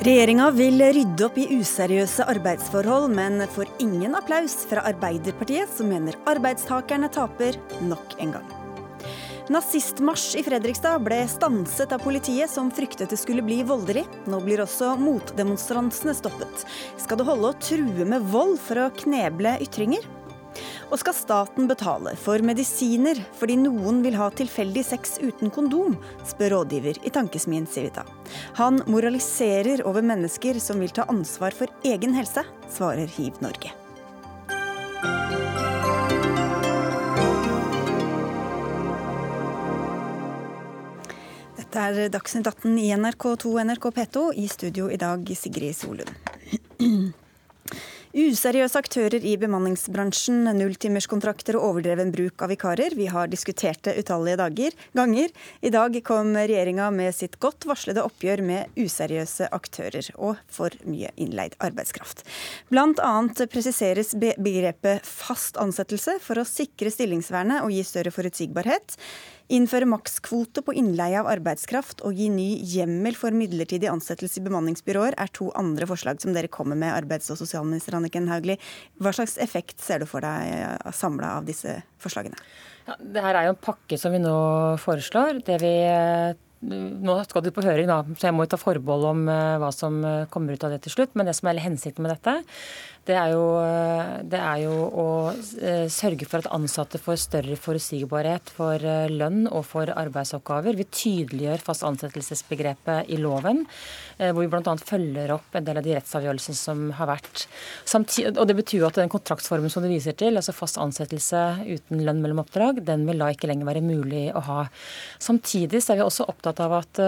Regjeringa vil rydde opp i useriøse arbeidsforhold, men får ingen applaus fra Arbeiderpartiet, som mener arbeidstakerne taper nok en gang. Nazistmarsj i Fredrikstad ble stanset av politiet, som fryktet det skulle bli voldelig. Nå blir også motdemonstransene stoppet. Skal det holde å true med vold for å kneble ytringer? Og skal staten betale for medisiner fordi noen vil ha tilfeldig sex uten kondom, spør rådgiver i Tankesmien Civita. Han moraliserer over mennesker som vil ta ansvar for egen helse, svarer Hiv Norge. Dette er Dagsnytt 18 i NRK2 NRK P2. I studio i dag Sigrid Solund. Useriøse aktører i bemanningsbransjen, nulltimerskontrakter og overdreven bruk av vikarer. Vi har diskutert det utallige dager, ganger. I dag kom regjeringa med sitt godt varslede oppgjør med useriøse aktører og for mye innleid arbeidskraft. Blant annet presiseres begrepet fast ansettelse for å sikre stillingsvernet og gi større forutsigbarhet. Innføre makskvote på innleie av arbeidskraft og gi ny hjemmel for midlertidig ansettelse i bemanningsbyråer er to andre forslag som dere kommer med, arbeids- og sosialminister Anniken Hauglie. Hva slags effekt ser du for deg eh, samla av disse forslagene? Ja, det her er jo en pakke som vi nå foreslår. Det vi eh, nå skal det på høring, da, så jeg må ta forbehold om uh, hva som kommer ut av det til slutt. Men det som er hensikten med dette, det er, jo, det er jo, å eh, sørge for at ansatte får større forutsigbarhet for eh, lønn og for arbeidsoppgaver. Vi tydeliggjør fast ansettelsesbegrepet i loven, eh, hvor vi bl.a. følger opp en del av de rettsavgjørelsene som har vært. Samtid og Det betyr jo at den kontraktsformen som du viser til, altså fast ansettelse uten lønn mellom oppdrag, den vil da ikke lenger være mulig å ha. Samtidig er vi også opptatt av at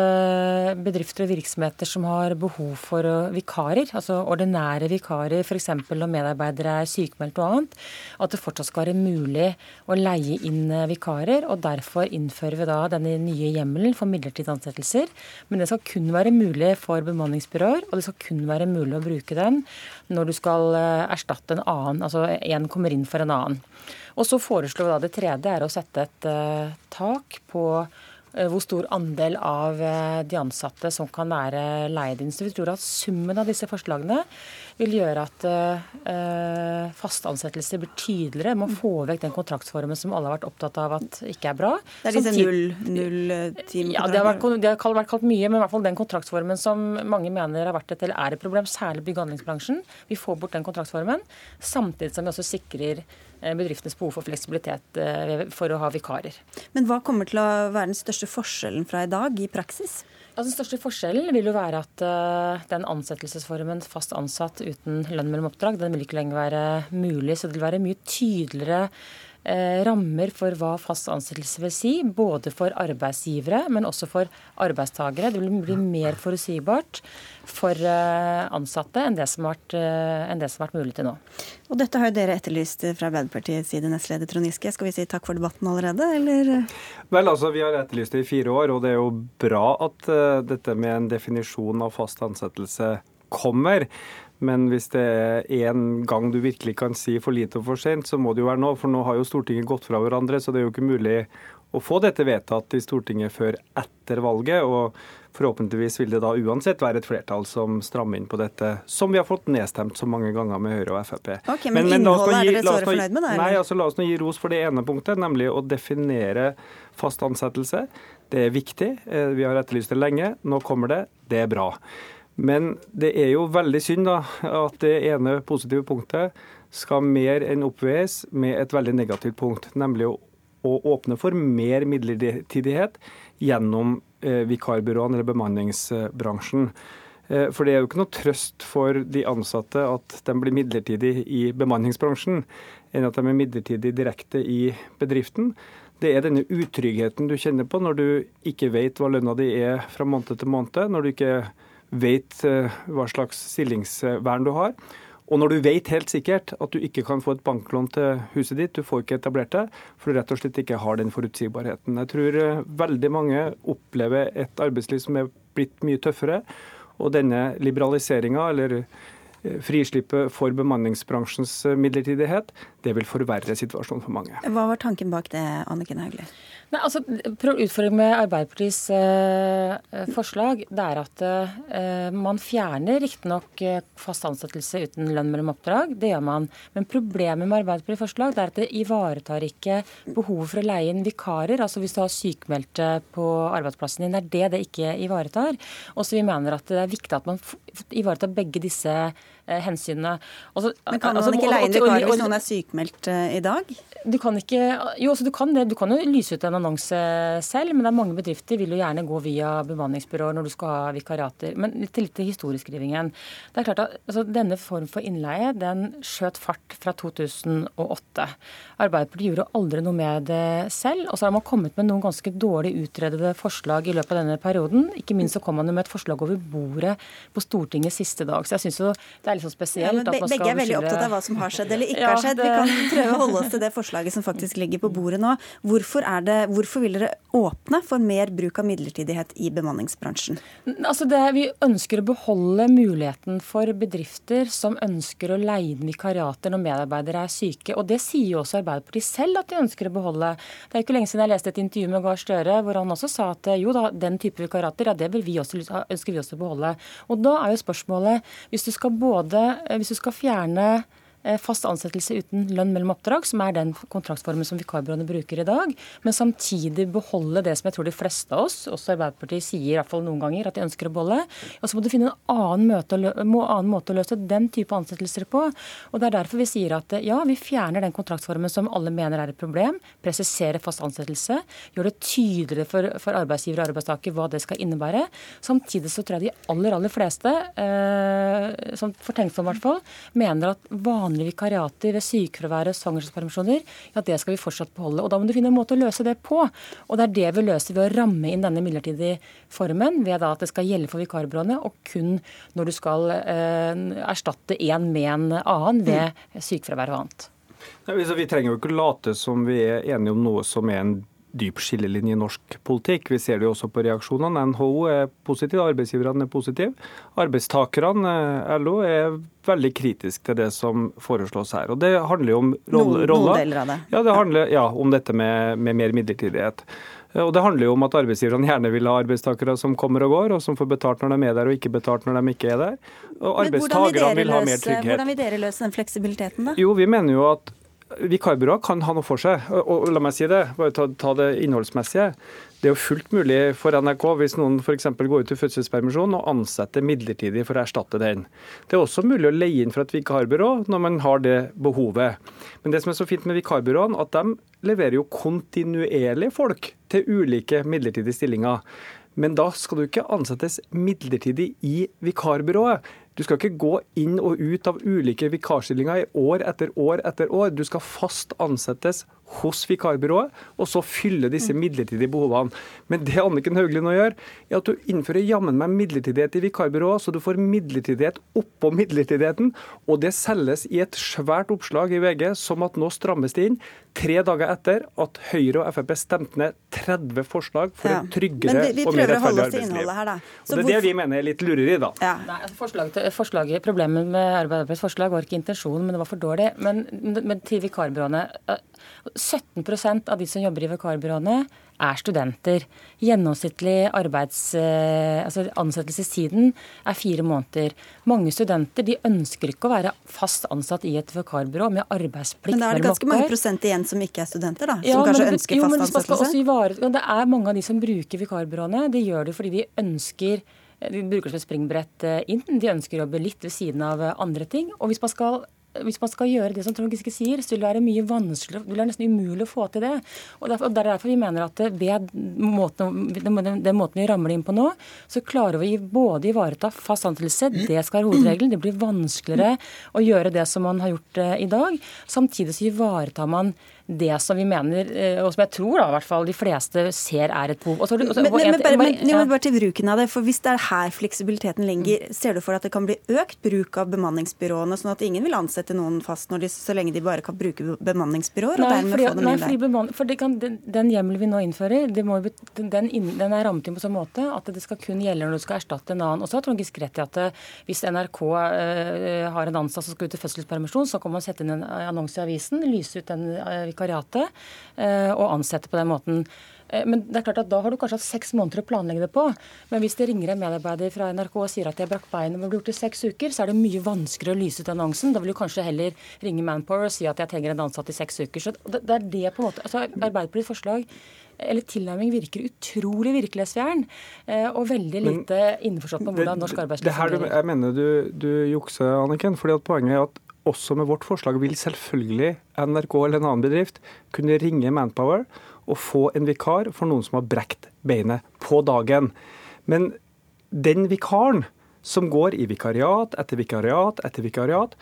bedrifter og virksomheter som har behov for vikarer, altså ordinære vikarer, f.eks når medarbeidere er sykemeldt og annet, at det fortsatt skal være mulig å leie inn eh, vikarer. og Derfor innfører vi da denne nye hjemmelen for midlertidige ansettelser. Men det skal kun være mulig for bemanningsbyråer, og det skal kun være mulig å bruke den når du skal eh, erstatte en annen, altså en kommer inn for en annen. Og så foreslår vi da det tredje er å sette et tak på Eh, hvor stor andel av eh, de ansatte som kan være. Så vi tror at summen av disse forslagene vil gjøre at uh, fast ansettelse blir tydeligere. Man får vekk den kontraktsformen som alle har vært opptatt av at ikke er bra. Det er disse null, null timer Ja, det har, vært, det har vært kalt mye, men i hvert fall den kontraktsformen som mange mener har vært et, eller er et problem, særlig bygg- og anleggsbransjen. Vi får bort den kontraktsformen, samtidig som vi også sikrer Eh, bedriftenes behov for fleksibilitet eh, for å ha vikarer. Men hva kommer til å være den største forskjellen fra i dag i praksis? Altså, den største forskjellen vil jo være at uh, den ansettelsesformen fast ansatt uten lønn mellom oppdrag, den vil ikke lenger være mulig. Så det vil være mye tydeligere Eh, rammer for hva fast ansettelse vil si, både for arbeidsgivere, men også for arbeidstakere. Det vil bli mer forutsigbart for eh, ansatte enn det som har vært, eh, det som har vært mulig til nå. Og dette har jo dere etterlyst fra Arbeiderpartiets side, nestleder Trond Giske. Skal vi si takk for debatten allerede, eller? Vel, altså, Vi har etterlyst det i fire år, og det er jo bra at uh, dette med en definisjon av fast ansettelse kommer. Men hvis det er én gang du virkelig kan si for lite og for sent, så må det jo være nå. For nå har jo Stortinget gått fra hverandre, så det er jo ikke mulig å få dette vedtatt i Stortinget før etter valget. og Forhåpentligvis vil det da uansett være et flertall som strammer inn på dette, som vi har fått nedstemt så mange ganger med Høyre og Frp. Ok, Men, men, innholdet er dere såre fornøyd med? det? Nei, altså La oss nå gi ros for det ene punktet, nemlig å definere fast ansettelse. Det er viktig. Eh, vi har etterlyst det lenge. Nå kommer det. Det er bra. Men det er jo veldig synd da, at det ene positive punktet skal mer enn oppveies med et veldig negativt punkt, nemlig å, åpne for mer midlertidighet gjennom eh, vikarbyråene eller bemanningsbransjen. Eh, for det er jo ikke noe trøst for de ansatte at de blir midlertidig i bemanningsbransjen, enn at de er midlertidig direkte i bedriften. Det er denne utryggheten du kjenner på når du ikke vet hva lønna di er fra måned til måned, når du ikke vet eh, hva slags stillingsvern du har. Og når du vet helt sikkert at du ikke kan få et banklån til huset ditt, du får ikke etablert det, for du rett og slett ikke har den forutsigbarheten. Jeg tror eh, veldig mange opplever et arbeidsliv som er blitt mye tøffere. Og denne liberaliseringa, eller frislippet for bemanningsbransjens midlertidighet, det vil forverre situasjonen for mange. Hva var tanken bak det, Anniken Hauglie? Nei, altså, Utfordringen med Arbeiderpartiets eh, forslag det er at eh, man fjerner riktignok eh, fast ansettelse uten lønn mellom oppdrag. Det gjør man. Men problemet med Arbeiderpartiets forslag det er at det ivaretar ikke behovet for å leie inn vikarer. altså Hvis du har sykmeldte på arbeidsplassen din, det er det det ikke ivaretar. Og så vi mener at det er viktig at man ivaretar begge disse Eh, hensynene. Altså, Men kan altså, man ikke leie inn vikarer hvis noen er sykmeldt eh, i dag? Du kan ikke, jo, altså, du kan det. Du kan jo lyse ut en annonse selv, men det er mange bedrifter vil jo gjerne gå via bemanningsbyråer når du skal ha vikariater. Men til litt til historieskrivingen. Det er klart at altså, Denne form for innleie den skjøt fart fra 2008. Arbeiderpartiet gjorde aldri noe med det selv. Og så har man kommet med noen ganske dårlig utredede forslag i løpet av denne perioden. Ikke minst så kom man jo med et forslag over bordet på Stortinget siste dag. Så jeg synes jo det er litt så spesielt. Ja, begge er veldig opptatt av hva som har skjedd eller ikke ja, har skjedd. Det... Vi kan prøve å holde oss til det forslaget som faktisk ligger på bordet nå. Hvorfor, det, hvorfor vil dere åpne for mer bruk av midlertidighet i bemanningsbransjen? Altså det, vi ønsker å beholde muligheten for bedrifter som ønsker å leie inn vikariater når medarbeidere er syke. Og det sier jo også Arbeiderpartiet selv at de ønsker å beholde. Det er ikke lenge siden jeg leste et intervju med Gahr Støre hvor han også sa at jo da, den type vikariater ja, det vi også, ønsker vi også å beholde. Og da er jo spørsmålet, hvis du skal både både eh, hvis du skal fjerne fast ansettelse uten lønn mellom oppdrag, som er den kontraktsformen som vikarbyråene bruker i dag, men samtidig beholde det som jeg tror de fleste av oss, også Arbeiderpartiet sier i hvert fall noen ganger at de ønsker å beholde. Og så må du finne en annen, møte, annen, måte å løse den type ansettelser på. Og Det er derfor vi sier at ja, vi fjerner den kontraktsformen som alle mener er et problem, presiserer fast ansettelse, gjør det tydeligere for, for arbeidsgiver og arbeidstaker hva det skal innebære. Samtidig så tror jeg de aller, aller fleste, eh, som fortenksomme i hvert fall, mener at vanlige vanlige vikariater ved sykefravær og svangerskapspermisjoner, ja, det skal vi fortsatt beholde. Og Da må du finne en måte å løse det på. Og Det er det vi løser ved å ramme inn denne midlertidige formen, ved at det skal gjelde for vikarbyråene, og kun når du skal eh, erstatte en med en annen ved sykefravær og annet. Vi trenger jo ikke late som vi er enige om noe som er en dyp skillelinje i norsk politikk. Vi ser det jo også på reaksjonene. NHO er positiv, arbeidsgiverne er positive. Arbeidstakerne, eh, LO, er veldig kritisk til det som foreslås her. Og Det handler jo om roller. Noen, deler av det. Ja, det handler ja, om dette med, med mer midlertidighet. Og Det handler jo om at arbeidsgiverne gjerne vil ha arbeidstakere som kommer og går, og som får betalt når de er der og ikke betalt når de ikke er der. Og arbeidstakerne vil, vil ha mer trygghet. Hvordan vil dere løse den fleksibiliteten, da? Jo, Vi mener jo at Vikarbyråer kan ha noe for seg. Og, og, la meg si det, bare ta, ta, det innholdsmessige. Det er jo fullt mulig for NRK hvis noen f.eks. går ut i fødselspermisjon og ansetter midlertidig for å erstatte den. Det er også mulig å leie inn fra et vikarbyrå når man har det behovet. Men det som er så fint med vikarbyråene, at de leverer jo kontinuerlig folk til ulike midlertidige stillinger. Men da skal du ikke ansettes midlertidig i vikarbyrået. Du skal ikke gå inn og ut av ulike vikarstillinger i år etter år etter år. Du skal fast ansettes hos vikarbyrået, og så fylle disse midlertidige behovene. Men det Anniken Hauglie nå gjør, er at du innfører jammen meg midlertidighet i vikarbyrået, så du får midlertidighet oppå midlertidigheten. Og det selges i et svært oppslag i VG som at nå strammes det inn. Tre dager etter at Høyre og Frp stemte ned 30 forslag for ja. et tryggere vi, vi og mer rettferdig arbeidsliv. Her, og det er hvorfor... det vi mener er litt lureri, da. Ja. Nei, altså forslaget, forslaget, Problemet med Arbeiderpartiets forslag var ikke intensjonen, men det var for dårlig. Men, men til vikarbyråene 17% av de som jobber i vikarbyråene, er studenter. Gjennomsnittlig arbeids, eh, altså ansettelsestiden er fire måneder. Mange studenter de ønsker ikke å være fast ansatt i et vikarbyrå med arbeidsplikt. Men da er det ganske mange prosent igjen som ikke er studenter, da? Som ja, kanskje det, ønsker fast ansettelse? det er mange av de som bruker vikarbyråene. De gjør det fordi de ønsker de bruker det som et springbrett eh, inn. De ønsker å jobbe litt ved siden av eh, andre ting. Og hvis man skal hvis man skal gjøre det som Trond Giske sier, så vil det være mye vanskeligere, det vil være nesten umulig å få til det. Og Det er derfor vi mener at ved måten, den, måten vi rammer det inn på nå, så klarer vi både ivareta fast ansettelse, det skal være hovedregelen. Det blir vanskeligere å gjøre det som man har gjort eh, i dag. Samtidig så ivaretar man det som vi mener, eh, og som jeg tror da, i hvert fall de fleste ser er et behov. Men, men, men, bare, men, bare til bruken av det, for Hvis det er her fleksibiliteten ligger, mm. ser du for deg at det kan bli økt bruk av bemanningsbyråene, sånn at ingen vil ansette noen fast når de, så lenge de bare kan bruke bemanningsbyråer? og nei, dermed fordi, få dem nei, inn der? For kan, den, den hjemmelen vi nå innfører, må, den, den, er rammet inn på sånn måte at det skal kun gjelde når du skal erstatte en annen. Og så har Trond Giske rett i at eh, hvis NRK øh, har en ansatt som skal ut i fødselspermisjon, så kan man sette inn en annonse i avisen, lyse ut den uh, vikariatet uh, og ansette på den måten. Men det er klart at Da har du kanskje hatt seks måneder å planlegge det på. Men hvis det ringer en medarbeider fra NRK og sier at de har brakk beinet og blir gjort i seks uker, så er det mye vanskeligere å lyse ut annonsen. Da vil du kanskje heller ringe Manpower og si at jeg trenger en ansatt i seks uker. Så det, er det på en måte, altså Arbeiderpartiets forslag eller tilnærming virker utrolig virkelighetsfjern eh, og veldig lite innforstått med hvordan norsk arbeidsliv fungerer. Jeg mener du, du jukser, Anniken. fordi at Poenget er at også med vårt forslag vil selvfølgelig NRK eller en annen bedrift kunne ringe Manpower og få en vikar for noen som har brekt beinet på dagen. Men den vikaren som går i vikariat etter vikariat etter vikariat,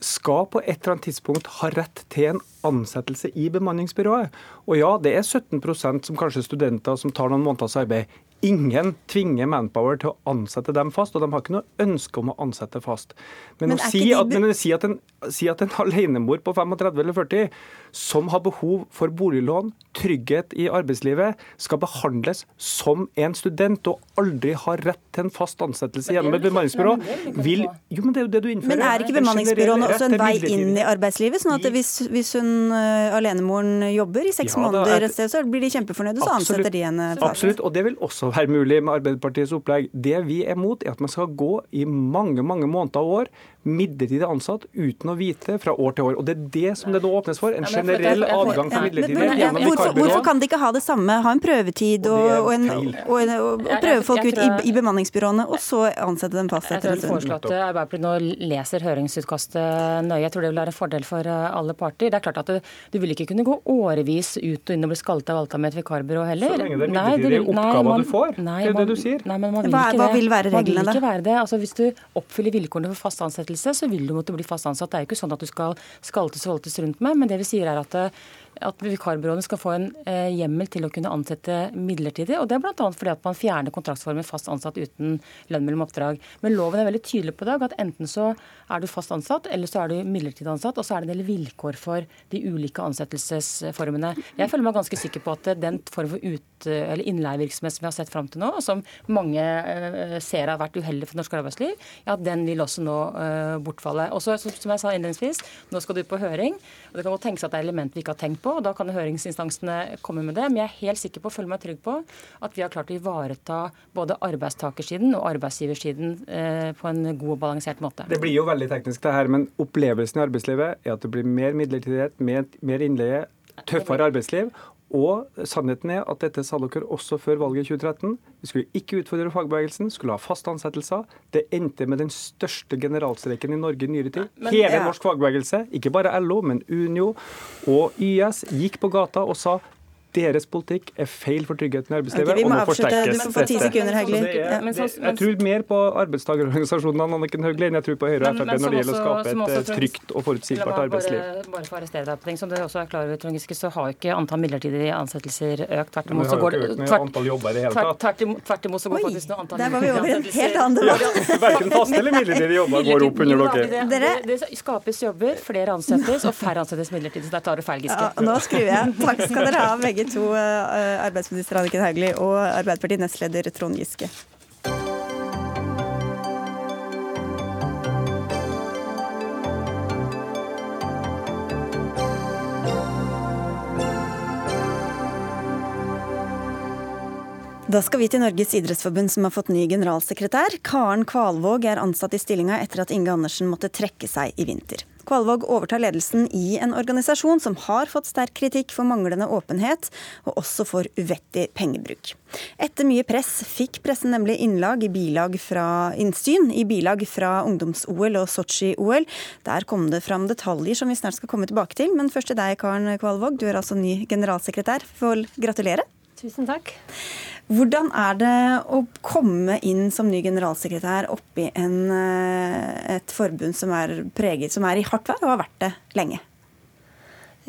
skal på et eller annet tidspunkt ha rett til en ansettelse i bemanningsbyrået. Og ja, det er 17% som kanskje studenter som tar noen måneders arbeid. Ingen tvinger Manpower til å ansette dem fast, og de har ikke noe ønske om å ansette fast. Men, men å si at, men si at, en, si at en alenemor på 35 eller 40 som har behov for boliglån, trygghet i arbeidslivet, skal behandles som en student og aldri har rett til en fast ansettelse gjennom et bemanningsbyrå, vil Jo, men det er jo det du innfører. Men er ikke bemanningsbyråene også en vei inn i arbeidslivet? sånn at hvis, hvis hun uh, alenemoren jobber i seks ja, måneder et sted, så blir de kjempefornøyde, så ansetter de henne fast? Absolutt, og det vil også være mulig med Arbeiderpartiets opplegg. Det vi er mot, er at man skal gå i mange mange måneder og år midlertidig ansatt uten å vite fra år til år. Og Det er det som det nå åpnes for. En generell adgang for midlertidighet gjennom hvorfor, hvorfor kan de ikke ha det samme? Ha en prøvetid og, og, en, og, en, og prøve folk ut i, i, bemanningsbyråene, og så ansette dem fast etter en stund? Jeg tror at Arbeiderpartiet nå leser høringsutkastet nøye. Jeg tror det vil være en fordel for eh, alle parter. Det er klart at du, du vil ikke kunne gå årevis ut og inn og bli skalta og valta med et vikarbyrå heller. Så lenge det er midlertidige oppgaver du får. Nei, det er det du sier. Nei, men man vil hva, ikke hva vil være reglene, da? Altså, hvis du oppfyller vilkårene for fast ansettelse, så vil du måtte bli fast ansatt. Det er jo ikke sånn at du skal skaltes og voltes rundt med, men det vi sier er at at vikarbyråene skal få en eh, hjemmel til å kunne ansette midlertidig. og Det er bl.a. fordi at man fjerner kontraktsformen fast ansatt uten lønn mellom oppdrag. Men loven er veldig tydelig på i dag at enten så er du fast ansatt, eller så er du midlertidig ansatt. Og så er det en del vilkår for de ulike ansettelsesformene. Jeg føler meg ganske sikker på at den form for ut, eller innleievirksomhet som vi har sett fram til nå, og som mange uh, ser har vært uheldig for norsk arbeidsliv, ja, den vil også nå bortfalle. Og så, som jeg sa innledningsvis, nå skal du på høring. og Det kan godt tenkes at det er elementer vi ikke har tenkt på. Og Da kan høringsinstansene komme med det. Men jeg er helt sikker på, føler meg trygg på, at vi har klart å ivareta både arbeidstakersiden og arbeidsgiversiden eh, på en god og balansert måte. Det blir jo veldig teknisk, det her, men opplevelsen i arbeidslivet er at det blir mer midlertidighet, mer, mer innleie, tøffere arbeidsliv. Og sannheten er at dette sa dere også før valget i 2013. Vi skulle ikke utfordre fagbevegelsen, skulle ha faste ansettelser. Det endte med den største generalstreiken i Norge i nyere tid. Men, Hele ja. norsk fagbevegelse, ikke bare LO, men Unio og YS, gikk på gata og sa deres politikk er feil for tryggheten i arbeidslivet okay, og må forsterkes. Du får ti sekunder, Hauglie. Jeg tror mer på arbeidstakerorganisasjonene Anniken Hauglie enn jeg tror på Høyre og Frp når det gjelder å skape et eh, trygt og forutsigbart arbeidsliv. Bare, bare for å arrestere deg på ting, Som du også er klar over, Trond Giske, så har ikke antall midlertidige ansettelser økt. Tvert imot så går det tvert imot så går faktisk noe antall Der var vi over en helt annen debatt. Verken faste eller midlertidige jobber går opp under dere. Det skapes jobber, flere ansettes, og færre ansettes midlertidig. Så der tar du feil, Giske. Nå skrur jeg. Takk skal dere ha, begge begge to, eh, arbeidsminister Anniken Hauglie og Arbeiderpartiet nestleder Trond Giske. Da skal vi til Norges idrettsforbund, som har fått ny generalsekretær. Karen Kvalvåg er ansatt i stillinga etter at Inge Andersen måtte trekke seg i vinter. Kvalvåg overtar ledelsen i en organisasjon som har fått sterk kritikk for manglende åpenhet, og også for uvettig pengebruk. Etter mye press fikk pressen nemlig innlag i bilag fra, innsyn i bilag fra ungdoms-OL og Sotsji-OL. Der kom det fram detaljer som vi snart skal komme tilbake til. Men først til deg, Karen Kvalvåg. Du er altså ny generalsekretær. Får gratulere. Tusen takk. Hvordan er det å komme inn som ny generalsekretær oppi en, eh, et forbund som er preget, som er i hardt vær og har vært det lenge?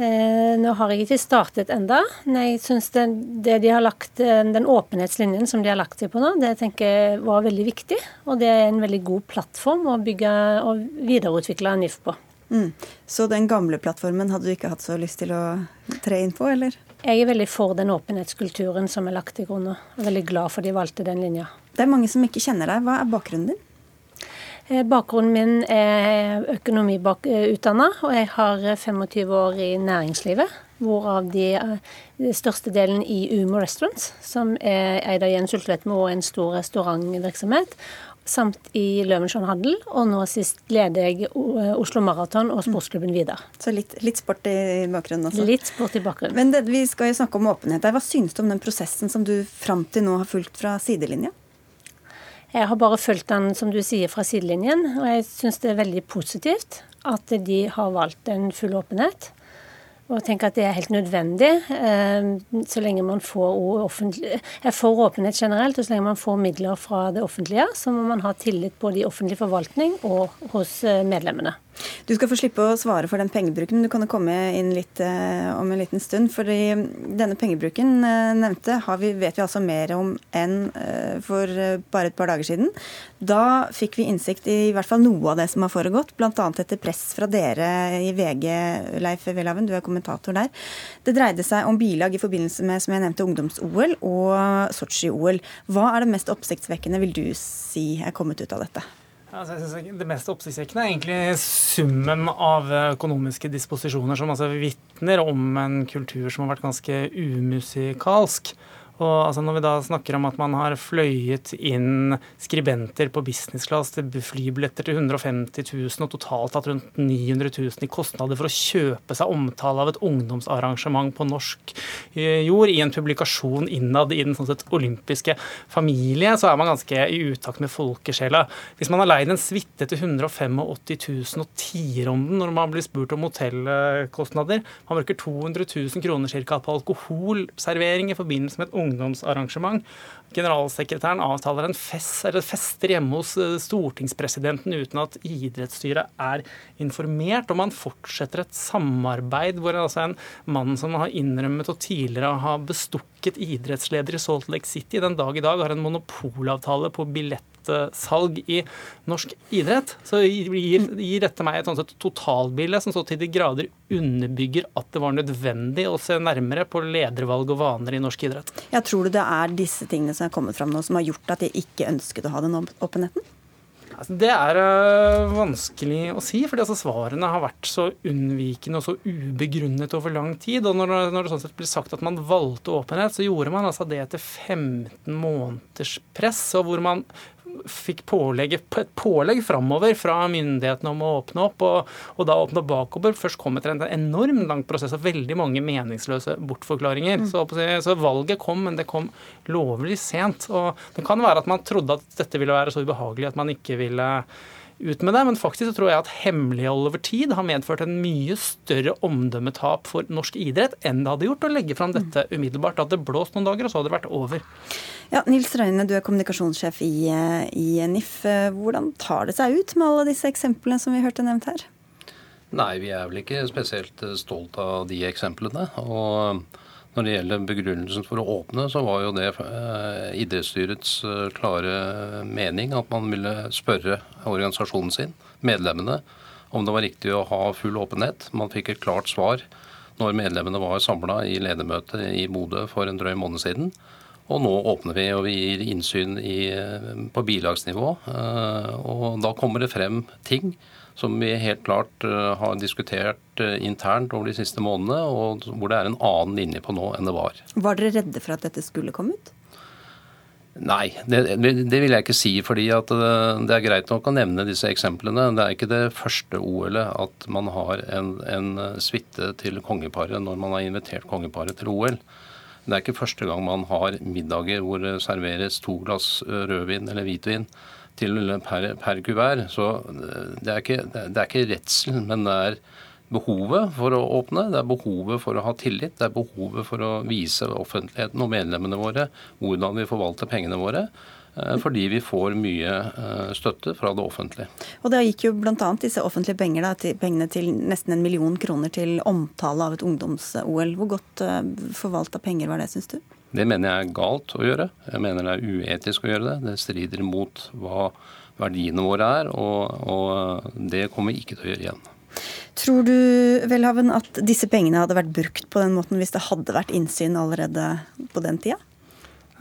Eh, nå har jeg ikke startet enda, men jeg syns det, de har lagt, eh, den åpenhetslinjen som de har lagt seg på nå, det tenker jeg var veldig viktig. Og det er en veldig god plattform å bygge og videreutvikle NIF på. Mm. Så den gamle plattformen hadde du ikke hatt så lyst til å tre inn på, eller? Jeg er veldig for den åpenhetskulturen som er lagt til grunn. Og er veldig glad for de valgte den linja. Det er mange som ikke kjenner deg. Hva er bakgrunnen din? Eh, bakgrunnen min er økonomiutdanna, og jeg har 25 år i næringslivet. Hvorav de, de største delen i Umo Restaurants, som er eid av Jens Ultvedt og en stor restaurantvirksomhet samt i Løvenskiold Handel, og nå sist leder jeg Oslo Maraton og sportsklubben Vidar. Så litt, litt, sport i bakgrunnen også? Litt sport i bakgrunnen. Men det, vi skal jo snakke om åpenhet. her. Hva synes du om den prosessen som du fram til nå har fulgt fra sidelinja? Jeg har bare fulgt den, som du sier, fra sidelinjen. Og jeg syns det er veldig positivt at de har valgt en full åpenhet. Og tenker at det er helt nødvendig eh, så lenge man får er for åpenhet generelt. Og så lenge man får midler fra det offentlige, så må man ha tillit både i offentlig forvaltning og hos eh, medlemmene. Du skal få slippe å svare for den pengebruken, du kan jo komme inn litt eh, om en liten stund. fordi denne pengebruken eh, nevnte vi, vet vi altså mer om enn eh, for eh, bare et par dager siden. Da fikk vi innsikt i i hvert fall noe av det som har foregått, bl.a. etter press fra dere i VG, Leif Welhaven, du er kommentator der. Det dreide seg om bilag i forbindelse med som jeg nevnte, ungdoms-OL og Sotsji-OL. Hva er det mest oppsiktsvekkende, vil du si, er kommet ut av dette? Altså, Det mest oppsiktsvekkende er egentlig summen av økonomiske disposisjoner som altså vitner om en kultur som har vært ganske umusikalsk. Og altså Når vi da snakker om at man har fløyet inn skribenter på business class til flybilletter til 150 000 og totalt hatt rundt 900 000 i kostnader for å kjøpe seg omtale av et ungdomsarrangement på norsk eh, jord i en publikasjon innad i den sånn sett olympiske familie, så er man ganske i utakt med folkesjela. Hvis man har leid en suite til 185 000 og tier om den når man blir spurt om hotellkostnader, man bruker 200 000 kroner ca. på alkoholservering i forbindelse med et ungdomsarrangement ungdomsarrangement. Generalsekretæren avtaler en fest, eller fester hjemme hos eh, stortingspresidenten uten at idrettsstyret er informert. Og man fortsetter et samarbeid hvor altså en mann som har innrømmet og tidligere har bestukket idrettsleder i Salt Lake City, den dag i dag har en monopolavtale på billett salg i norsk idrett, så gir, gir dette meg et sånt totalbilde som så til de grader underbygger at det var nødvendig å se nærmere på ledervalg og vaner i norsk idrett. Jeg Tror du det er disse tingene som er kommet fram nå som har gjort at de ikke ønsket å ha den åpenheten? Altså, det er uh, vanskelig å si, fordi altså, svarene har vært så unnvikende og så ubegrunnet over lang tid. og Når, når det sånn sett blir sagt at man valgte åpenhet, så gjorde man altså det etter 15 måneders press, og hvor man fikk pålegg, et pålegg framover fra myndighetene om å åpne opp, og, og da åpne bakover. Først kom etter en enormt lang prosess og veldig mange meningsløse bortforklaringer. Mm. Så, så, valget kom, men det kom lovlig sent. Og det kan være at man trodde at dette ville være så ubehagelig at man ikke ville ut med det, men faktisk så tror jeg at hemmelighold over tid har medført en mye større omdømmetap for norsk idrett enn det hadde gjort å legge fram dette umiddelbart. Det hadde blåst noen dager, og så hadde det vært over. Ja, Nils Røine, du er kommunikasjonssjef i, i NIF. Hvordan tar det seg ut med alle disse eksemplene som vi hørte nevnt her? Nei, vi er vel ikke spesielt stolt av de eksemplene. Og når det gjelder begrunnelsen for å åpne, så var jo det eh, idrettsstyrets eh, klare mening at man ville spørre organisasjonen sin, medlemmene, om det var riktig å ha full åpenhet. Man fikk et klart svar når medlemmene var samla i ledermøtet i Bodø for en drøy måned siden. Og nå åpner vi og vi gir innsyn i, på bilagsnivå. Eh, og da kommer det frem ting som vi helt klart eh, har diskutert eh, internt over de siste månedene, og hvor det er en annen linje på nå enn det var. Var dere redde for at dette skulle komme ut? Nei, det, det, vil jeg ikke si. fordi Det er greit nok å nevne disse eksemplene. Det er ikke det første OL-et at man har en, en suite til kongeparet når man har invitert kongeparet til OL. Det er ikke første gang man har middager hvor det serveres to glass rødvin eller hvitvin til per, per kuvert. Så eh, det er, ikke, det er ikke redsel, men det er behovet for å åpne, det er behovet for å ha tillit, det er behovet for å vise offentligheten og medlemmene våre hvordan vi forvalter pengene våre. Eh, fordi vi får mye eh, støtte fra det offentlige. Og Det gikk jo bl.a. disse offentlige penger, da, til, pengene til nesten en million kroner til omtale av et ungdoms-OL. Hvor godt forvalta penger var det, syns du? Det mener jeg er galt å gjøre. Jeg mener det er uetisk å gjøre det. Det strider mot hva verdiene våre er, og, og det kommer vi ikke til å gjøre igjen. Tror du Velhaven, at disse pengene hadde vært brukt på den måten hvis det hadde vært innsyn allerede på den tida?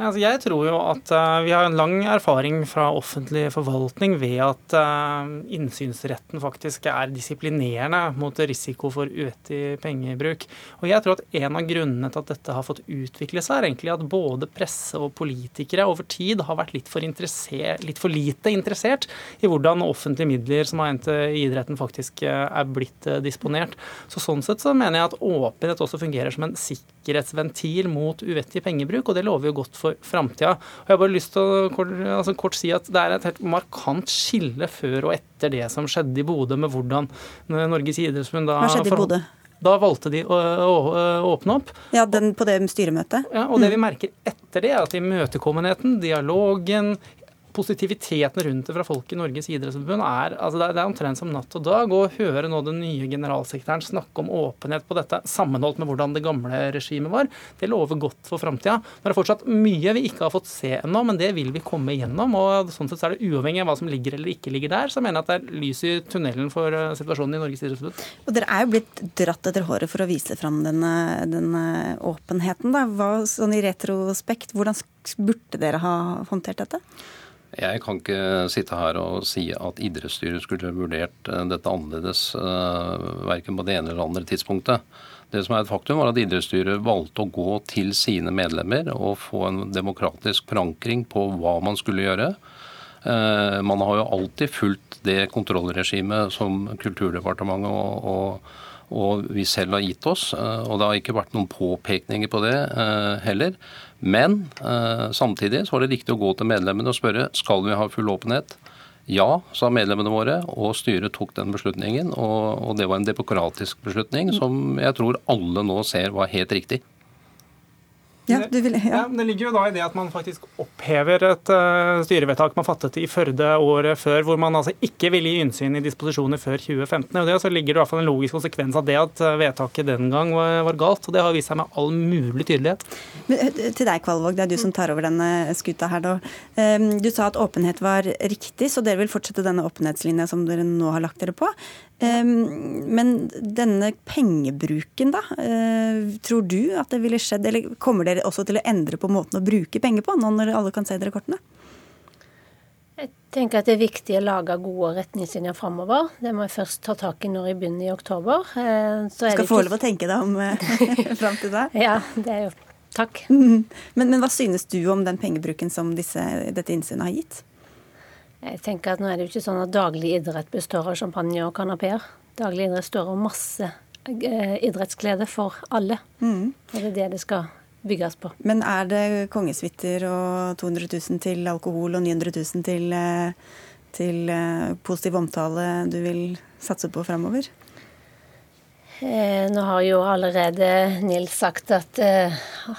Altså jeg tror jo at uh, vi har en lang erfaring fra offentlig forvaltning ved at uh, innsynsretten faktisk er disiplinerende mot risiko for uvettig pengebruk. Og jeg tror at en av grunnene til at dette har fått utvikle seg, er egentlig at både presse og politikere over tid har vært litt for, litt for lite interessert i hvordan offentlige midler som har endt i idretten, faktisk uh, er blitt disponert. Så Sånn sett så mener jeg at åpenhet også fungerer som en sikkerhetsventil mot uvettig pengebruk, og det lover jo godt for for framtida. Jeg har bare lyst til å kort, altså kort, si at det er et helt markant skille før og etter det som skjedde i Bodø, med hvordan Norges idrettsforbund da Hva skjedde i Bodø? Da valgte de å, å, å åpne opp. Ja, den, På det styremøtet? Ja, og det mm. vi merker etter det, er at imøtekommenheten, dialogen, positiviteten rundt det fra folk i Norges idrettsforbund er, altså det er, omtrent som natt og dag. Å høre nå den nye generalsekretæren snakke om åpenhet på dette, sammenholdt med hvordan det gamle regimet var, det lover godt for framtida. Det er fortsatt mye vi ikke har fått se ennå, men det vil vi komme igjennom. og sånn sett er det Uavhengig av hva som ligger eller ikke ligger der, så mener jeg at det er lys i tunnelen for eh, situasjonen i Norges idrettsforbund. Og Dere er jo blitt dratt etter håret for å vise fram denne, denne åpenheten. Da. Hva, sånn I retrospekt, hvordan burde dere ha håndtert dette? Jeg kan ikke sitte her og si at idrettsstyret skulle vurdert eh, dette annerledes, eh, verken på det ene eller andre tidspunktet. Det som er et faktum, var at idrettsstyret valgte å gå til sine medlemmer og få en demokratisk forankring på hva man skulle gjøre. Eh, man har jo alltid fulgt det kontrollregimet som Kulturdepartementet og, og, og vi selv har gitt oss. Og det har ikke vært noen påpekninger på det heller. Men eh, samtidig så var det riktig å gå til medlemmene og spørre skal vi ha full åpenhet. Ja, sa medlemmene våre, og styret tok den beslutningen. Og, og det var en demokratisk beslutning som jeg tror alle nå ser var helt riktig. Ja, vil, ja. Ja, det ligger jo da i det at man faktisk opphever et uh, styrevedtak man fattet i Førde året før, hvor man altså ikke ville gi innsyn i disposisjoner før 2015. og det Så ligger det i hvert fall en logisk konsekvens av det at uh, vedtaket den gang var, var, galt. og Det har vist seg med all mulig tydelighet. Men, uh, til deg, Kvalvåg, det er du som tar over denne skuta her. da. Um, du sa at åpenhet var riktig, så dere vil fortsette denne åpenhetslinja som dere nå har lagt dere på. Men denne pengebruken, da. Tror du at det ville skjedd, eller kommer dere også til å endre på måten å bruke penger på, nå når alle kan se dere kortene? Jeg tenker at det er viktig å lage gode retningslinjer framover. Det må jeg først ta tak i når jeg begynner i oktober. du skal få lov å tenke deg om fram til da. Ja, det er jo Takk. Men, men, hva synes du om den pengebruken som disse, dette innsynet har gitt? Jeg tenker at nå er det jo ikke sånn at daglig idrett består av champagne og kanapeer. Daglig idrett består av masse eh, idrettsglede for alle. Mm. Og det er det det skal bygges på. Men er det kongesuiter og 200 000 til alkohol og 900 000 til, eh, til eh, positiv omtale du vil satse på framover? nå har jo allerede Nils sagt at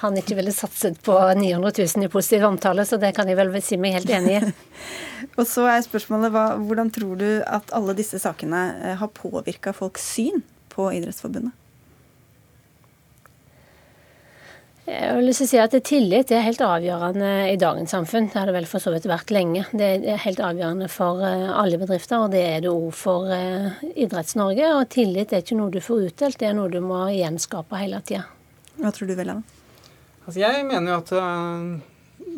han ikke ville satset på 900 000 i positiv omtale, så det kan jeg vel si meg helt enig i. Og så er spørsmålet hva, Hvordan tror du at alle disse sakene eh, har påvirka folks syn på Idrettsforbundet? Jeg har lyst til å si at Tillit er helt avgjørende i dagens samfunn. Det har det vel for så vidt vært lenge. Det er helt avgjørende for eh, alle bedrifter, og det er det òg for eh, Idretts-Norge. Og tillit er ikke noe du får utdelt, det er noe du må gjenskape hele tida. Hva tror du, Velland? Altså jeg mener jo at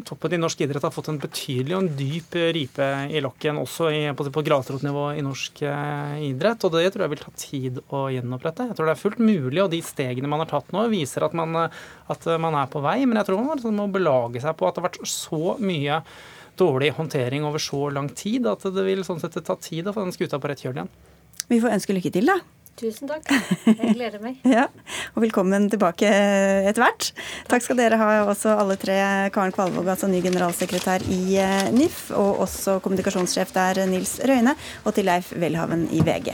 toppen i norsk idrett har fått en betydelig og en dyp ripe i lokken, også i, på, på grasrotnivå i norsk eh, idrett. Og det tror jeg vil ta tid å gjenopprette. Jeg tror det er fullt mulig, og de stegene man har tatt nå, viser at man, at man er på vei. Men jeg tror man liksom må belage seg på at det har vært så mye dårlig håndtering over så lang tid at det vil sånn sett ta tid å få den skuta på rett kjøl igjen. Vi får ønske lykke til, da. Tusen takk. Jeg gleder meg. ja, og velkommen tilbake etter hvert. Takk. takk. skal dere ha også alle tre. Karen Kvalvåg, altså ny generalsekretær i eh, NIF, og også kommunikasjonssjef der, Nils Røyne, og til Leif Welhaven i VG.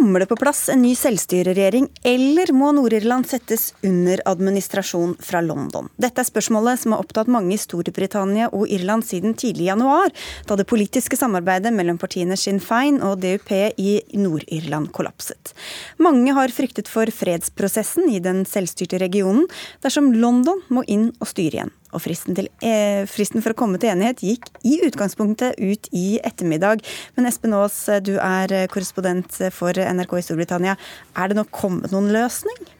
Kommer det på plass en ny selvstyreregjering, eller må Nord-Irland settes under administrasjon fra London? Dette er spørsmålet som har opptatt mange i Storbritannia og Irland siden tidlig januar, da det politiske samarbeidet mellom partiene Sinn Féin og DUP i Nord-Irland kollapset. Mange har fryktet for fredsprosessen i den selvstyrte regionen dersom London må inn og styre igjen. Og fristen, til, eh, fristen, for å komme til enighet gikk i utgangspunktet ut i ettermiddag. Men Espen Aas, du er korrespondent for NRK i Storbritannia. Er det nå kommet noen løsning?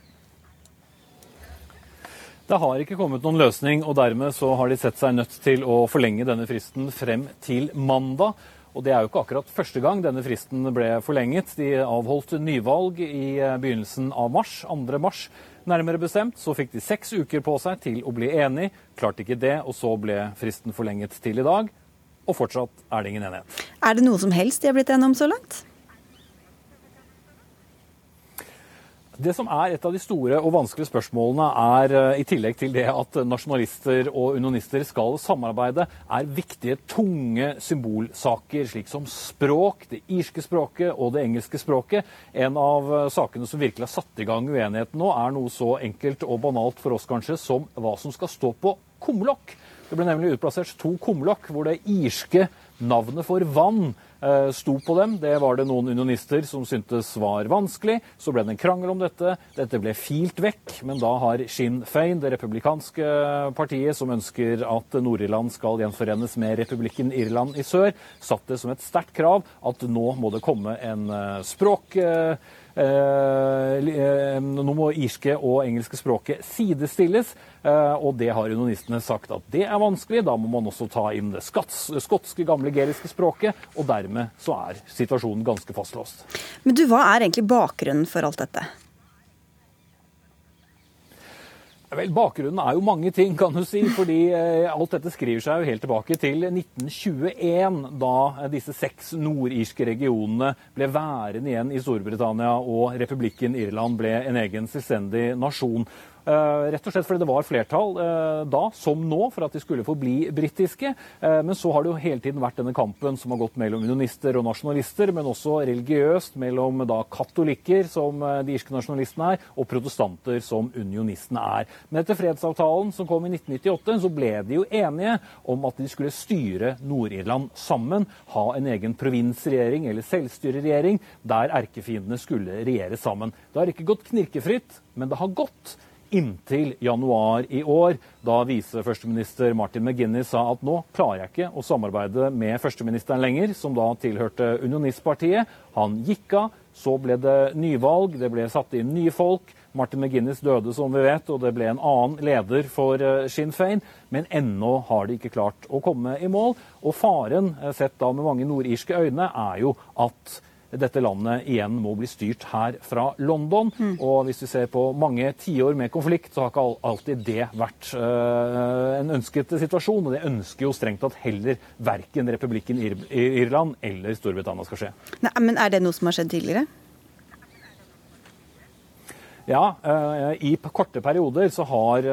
Det har ikke kommet noen løsning, og dermed så har de sett seg nødt til å forlenge denne fristen frem til mandag. Og det er jo ikke akkurat første gang denne fristen ble forlenget. De avholdt nyvalg i begynnelsen av mars, 2. mars. Nærmere bestemt så fikk de seks uker på seg til å bli enig. Klarte ikke det, og så ble fristen forlenget til i dag. Og fortsatt er det ingen enighet. Er det noe som helst de har blitt enige om så langt? Det som er et av de store og vanskelige spørsmålene, er i tillegg til det at nasjonalister og unionister skal samarbeide, er viktige, tunge symbolsaker, slik som språk, det irske språket og det engelske språket. En av sakene som virkelig har satt i gang uenigheten nå, er noe så enkelt og banalt for oss kanskje som hva som skal stå på kumlokk. Det ble nemlig utplassert to kumlokk hvor det irske navnet for vann sto på dem. Det var det noen unionister som syntes var vanskelig. Så ble det en krangel om dette. Dette ble filt vekk, men da har Sinn Fein, det republikanske partiet som ønsker at Nord-Irland skal gjenforenes med republikken Irland i sør, satt det som et sterkt krav at nå må det komme en språk nå må irske og engelske språket sidestilles, og det har unionistene sagt at det er vanskelig. Da må man også ta inn det skotske, gamle geliske språket, og dermed så er situasjonen ganske fastlåst. Men du, hva er egentlig bakgrunnen for alt dette? Vel, Bakgrunnen er jo mange ting, kan du si. fordi eh, alt dette skriver seg jo helt tilbake til 1921, da disse seks nordirske regionene ble værende igjen i Storbritannia og republikken Irland ble en egen selvstendig nasjon. Rett og slett fordi det var flertall da, som nå, for at de skulle forbli britiske. Men så har det jo hele tiden vært denne kampen som har gått mellom unionister og nasjonalister, men også religiøst mellom da katolikker, som de irske nasjonalistene er, og protestanter, som unionistene er. Men etter fredsavtalen som kom i 1998, så ble de jo enige om at de skulle styre Nord-Irland sammen, ha en egen provinsregjering eller selvstyreregjering der erkefiendene skulle regjere sammen. Det har ikke gått knirkefritt, men det har gått inntil januar i år, da viseførsteminister Martin McGuinness sa at nå klarer jeg ikke å samarbeide med førsteministeren lenger, som da tilhørte unionistpartiet. Han gikk av. Så ble det nyvalg, det ble satt inn nye folk. Martin McGuinness døde, som vi vet, og det ble en annen leder for Sinn Féin. Men ennå har de ikke klart å komme i mål. Og faren, sett da med mange nordirske øyne, er jo at dette landet igjen må bli styrt her fra London. Mm. Og hvis vi ser på mange tiår med konflikt, så har ikke alltid det vært uh, en ønsket situasjon. Og det ønsker jo strengt tatt heller verken republikken Ir Irland eller Storbritannia skal skje. Nei, men er det noe som har skjedd tidligere? Ja, I korte perioder så har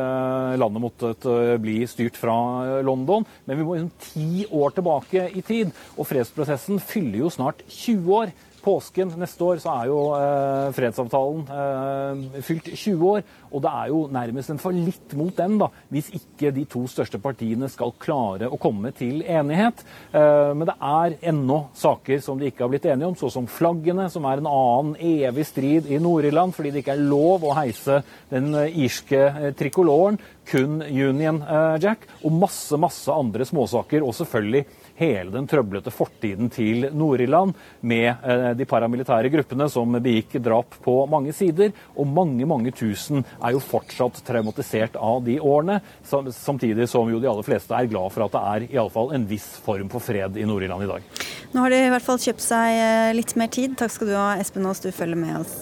landet måttet bli styrt fra London. Men vi må liksom ti år tilbake i tid. Og fredsprosessen fyller jo snart 20 år. Påsken neste år så er jo eh, fredsavtalen eh, fylt 20 år. Og det er jo nærmest en fallitt mot den, da, hvis ikke de to største partiene skal klare å komme til enighet. Eh, men det er ennå saker som de ikke har blitt enige om, så som flaggene, som er en annen evig strid i Nord-Irland fordi det ikke er lov å heise den irske trikoloren, kun Union Jack, og masse, masse andre småsaker. Og selvfølgelig hele den trøblete fortiden til Nord-Irland med de paramilitære gruppene som begikk drap på mange sider. Og mange, mange tusen er jo fortsatt traumatisert av de årene, samtidig som jo de aller fleste er glad for at det er i alle fall en viss form for fred i Nord-Irland i dag. Nå har de i hvert fall kjøpt seg litt mer tid. Takk skal du ha, Espen Aas, du følger med oss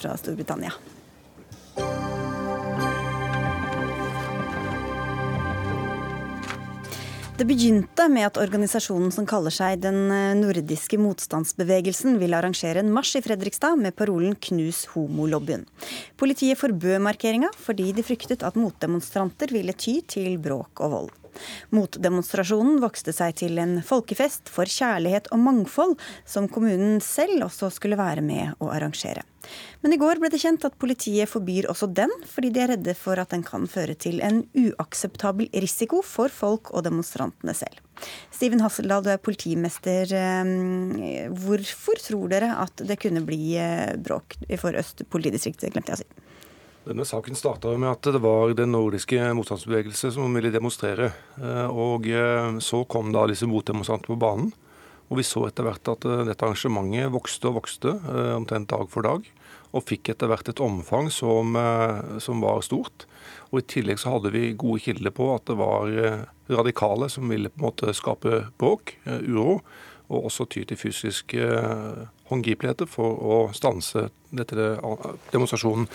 fra Storbritannia. Det begynte med at organisasjonen som kaller seg Den nordiske motstandsbevegelsen, ville arrangere en marsj i Fredrikstad med parolen 'Knus homolobbyen'. Politiet forbød markeringa fordi de fryktet at motdemonstranter ville ty til bråk og vold. Motdemonstrasjonen vokste seg til en folkefest for kjærlighet og mangfold, som kommunen selv også skulle være med å arrangere. Men i går ble det kjent at politiet forbyr også den, fordi de er redde for at den kan føre til en uakseptabel risiko for folk og demonstrantene selv. Steven Hasseldal, du er politimester. Eh, hvorfor tror dere at det kunne bli eh, bråk for Øst politidistrikt, glemte jeg å si? Denne saken starta med at det var den nordiske motstandsbevegelse som ville demonstrere. Eh, og Så kom da disse motdemonstrantene på banen. Og vi så etter hvert at dette arrangementet vokste og vokste, omtrent dag for dag. Og fikk etter hvert et omfang som, som var stort. Og I tillegg så hadde vi gode kilder på at det var eh, radikale som ville på en måte skape bråk, eh, uro, og også ty til fysiske eh, håndgripeligheter for å stanse dette demonstrasjonen.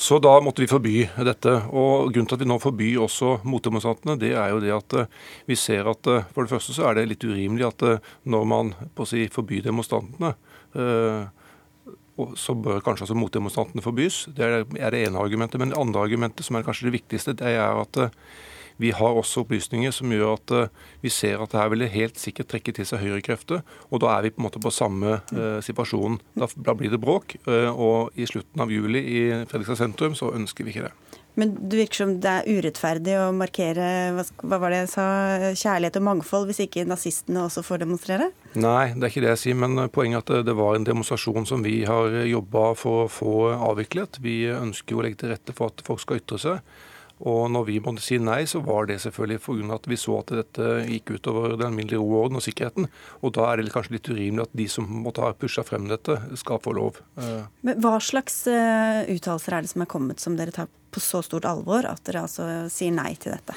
Så da måtte vi forby dette. Og Grunnen til at vi nå forbyr også motdemonstrantene, det er jo det at vi ser at for det første så er det litt urimelig at når man på å si forbyr demonstrantene, så bør kanskje altså motdemonstrantene forbys. Det er det ene argumentet. Men det andre argumentet, som er kanskje det viktigste, det er at eh, vi har også opplysninger som gjør at eh, vi ser at det her vil helt sikkert trekke til seg høyrekrefter. Og da er vi på en måte på samme eh, situasjon. Da, da, blir det bråk. Uh, og i slutten av juli i Fredrikstad sentrum så ønsker vi ikke det. Men det virker som det er urettferdig å markere hva var det jeg sa, kjærlighet og mangfold, hvis ikke nazistene også får demonstrere? Nei, det er ikke det jeg sier. Men poenget er at det var en demonstrasjon som vi har jobba for å få avviklet. Vi ønsker å legge til rette for at folk skal ytre seg. Og når vi måtte si nei, så var det selvfølgelig pga. at vi så at dette gikk utover den alminnelige ro, orden og sikkerheten. Og da er det kanskje litt urimelig at de som måtte ha pusha frem dette, skal få lov. Eh. Men Hva slags uh, uttalelser er det som er kommet som dere tar på så stort alvor at dere altså sier nei til dette?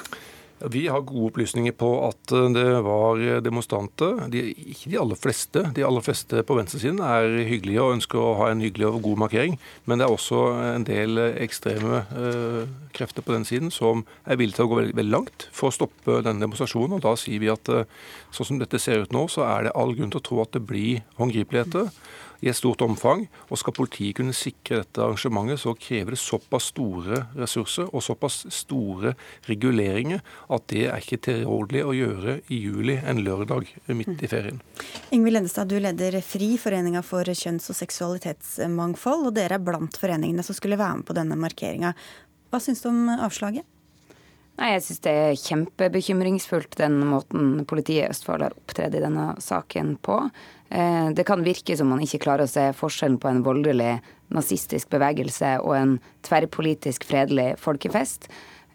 Vi har gode opplysninger på at eh, det var demonstranter. De, ikke de aller fleste. De aller fleste på venstresiden er hyggelige og ønsker å ha en hyggelig og god markering. Men det er også en del ekstreme eh, krefter på den siden som er villige til å gå veldig, veldig, langt for å stoppe denne demonstrasjonen. Og da sier vi at eh, sånn som dette ser ut nå, så er det all grunn til å tro at det blir håndgripeligheter i et stort omfang. Og skal politiet kunne sikre dette arrangementet, så krever det såpass store ressurser og såpass store reguleringer at det er ikke tilrådelig å gjøre i juli en lørdag midt i ferien. Ingvild Lendestad, du leder FRI, Foreninga for kjønns- og seksualitetsmangfold. Og dere er blant foreningene som skulle være med på denne markeringa. Hva syns du om avslaget? Nei, Jeg syns det er kjempebekymringsfullt den måten politiet i Østfold har opptredd i denne saken på. Eh, det kan virke som man ikke klarer å se forskjellen på en voldelig nazistisk bevegelse og en tverrpolitisk fredelig folkefest.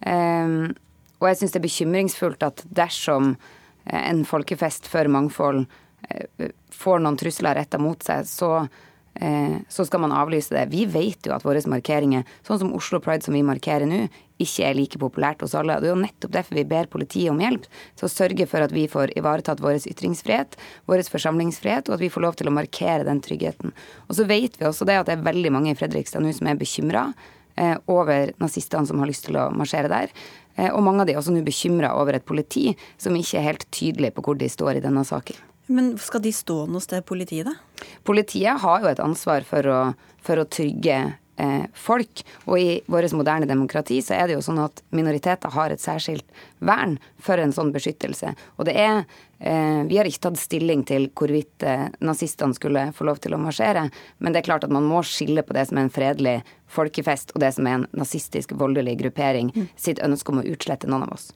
Eh, og jeg syns det er bekymringsfullt at dersom eh, en folkefest for mangfold får noen trusler retta mot seg, så så skal man avlyse det. Vi vet jo at våre markeringer, sånn som Oslo Pride som vi markerer nå, ikke er like populært hos alle. Det er jo nettopp derfor vi ber politiet om hjelp, til å sørge for at vi får ivaretatt vår ytringsfrihet, vår forsamlingsfrihet, og at vi får lov til å markere den tryggheten. Og så vet vi også det at det er veldig mange i Fredrikstad nå som er bekymra eh, over nazistene som har lyst til å marsjere der. Eh, og mange av de er også nå bekymra over et politi som ikke er helt tydelig på hvor de står i denne saken. Men skal de stå noe sted, politiet, da? Politiet har jo et ansvar for å, for å trygge folk. Og i vårt moderne demokrati så er det jo sånn at minoriteter har et særskilt vern for en sånn beskyttelse. Og det er eh, Vi har ikke tatt stilling til hvorvidt eh, nazistene skulle få lov til å marsjere, men det er klart at man må skille på det som er en fredelig folkefest, og det som er en nazistisk voldelig gruppering mm. sitt ønske om å utslette noen av oss.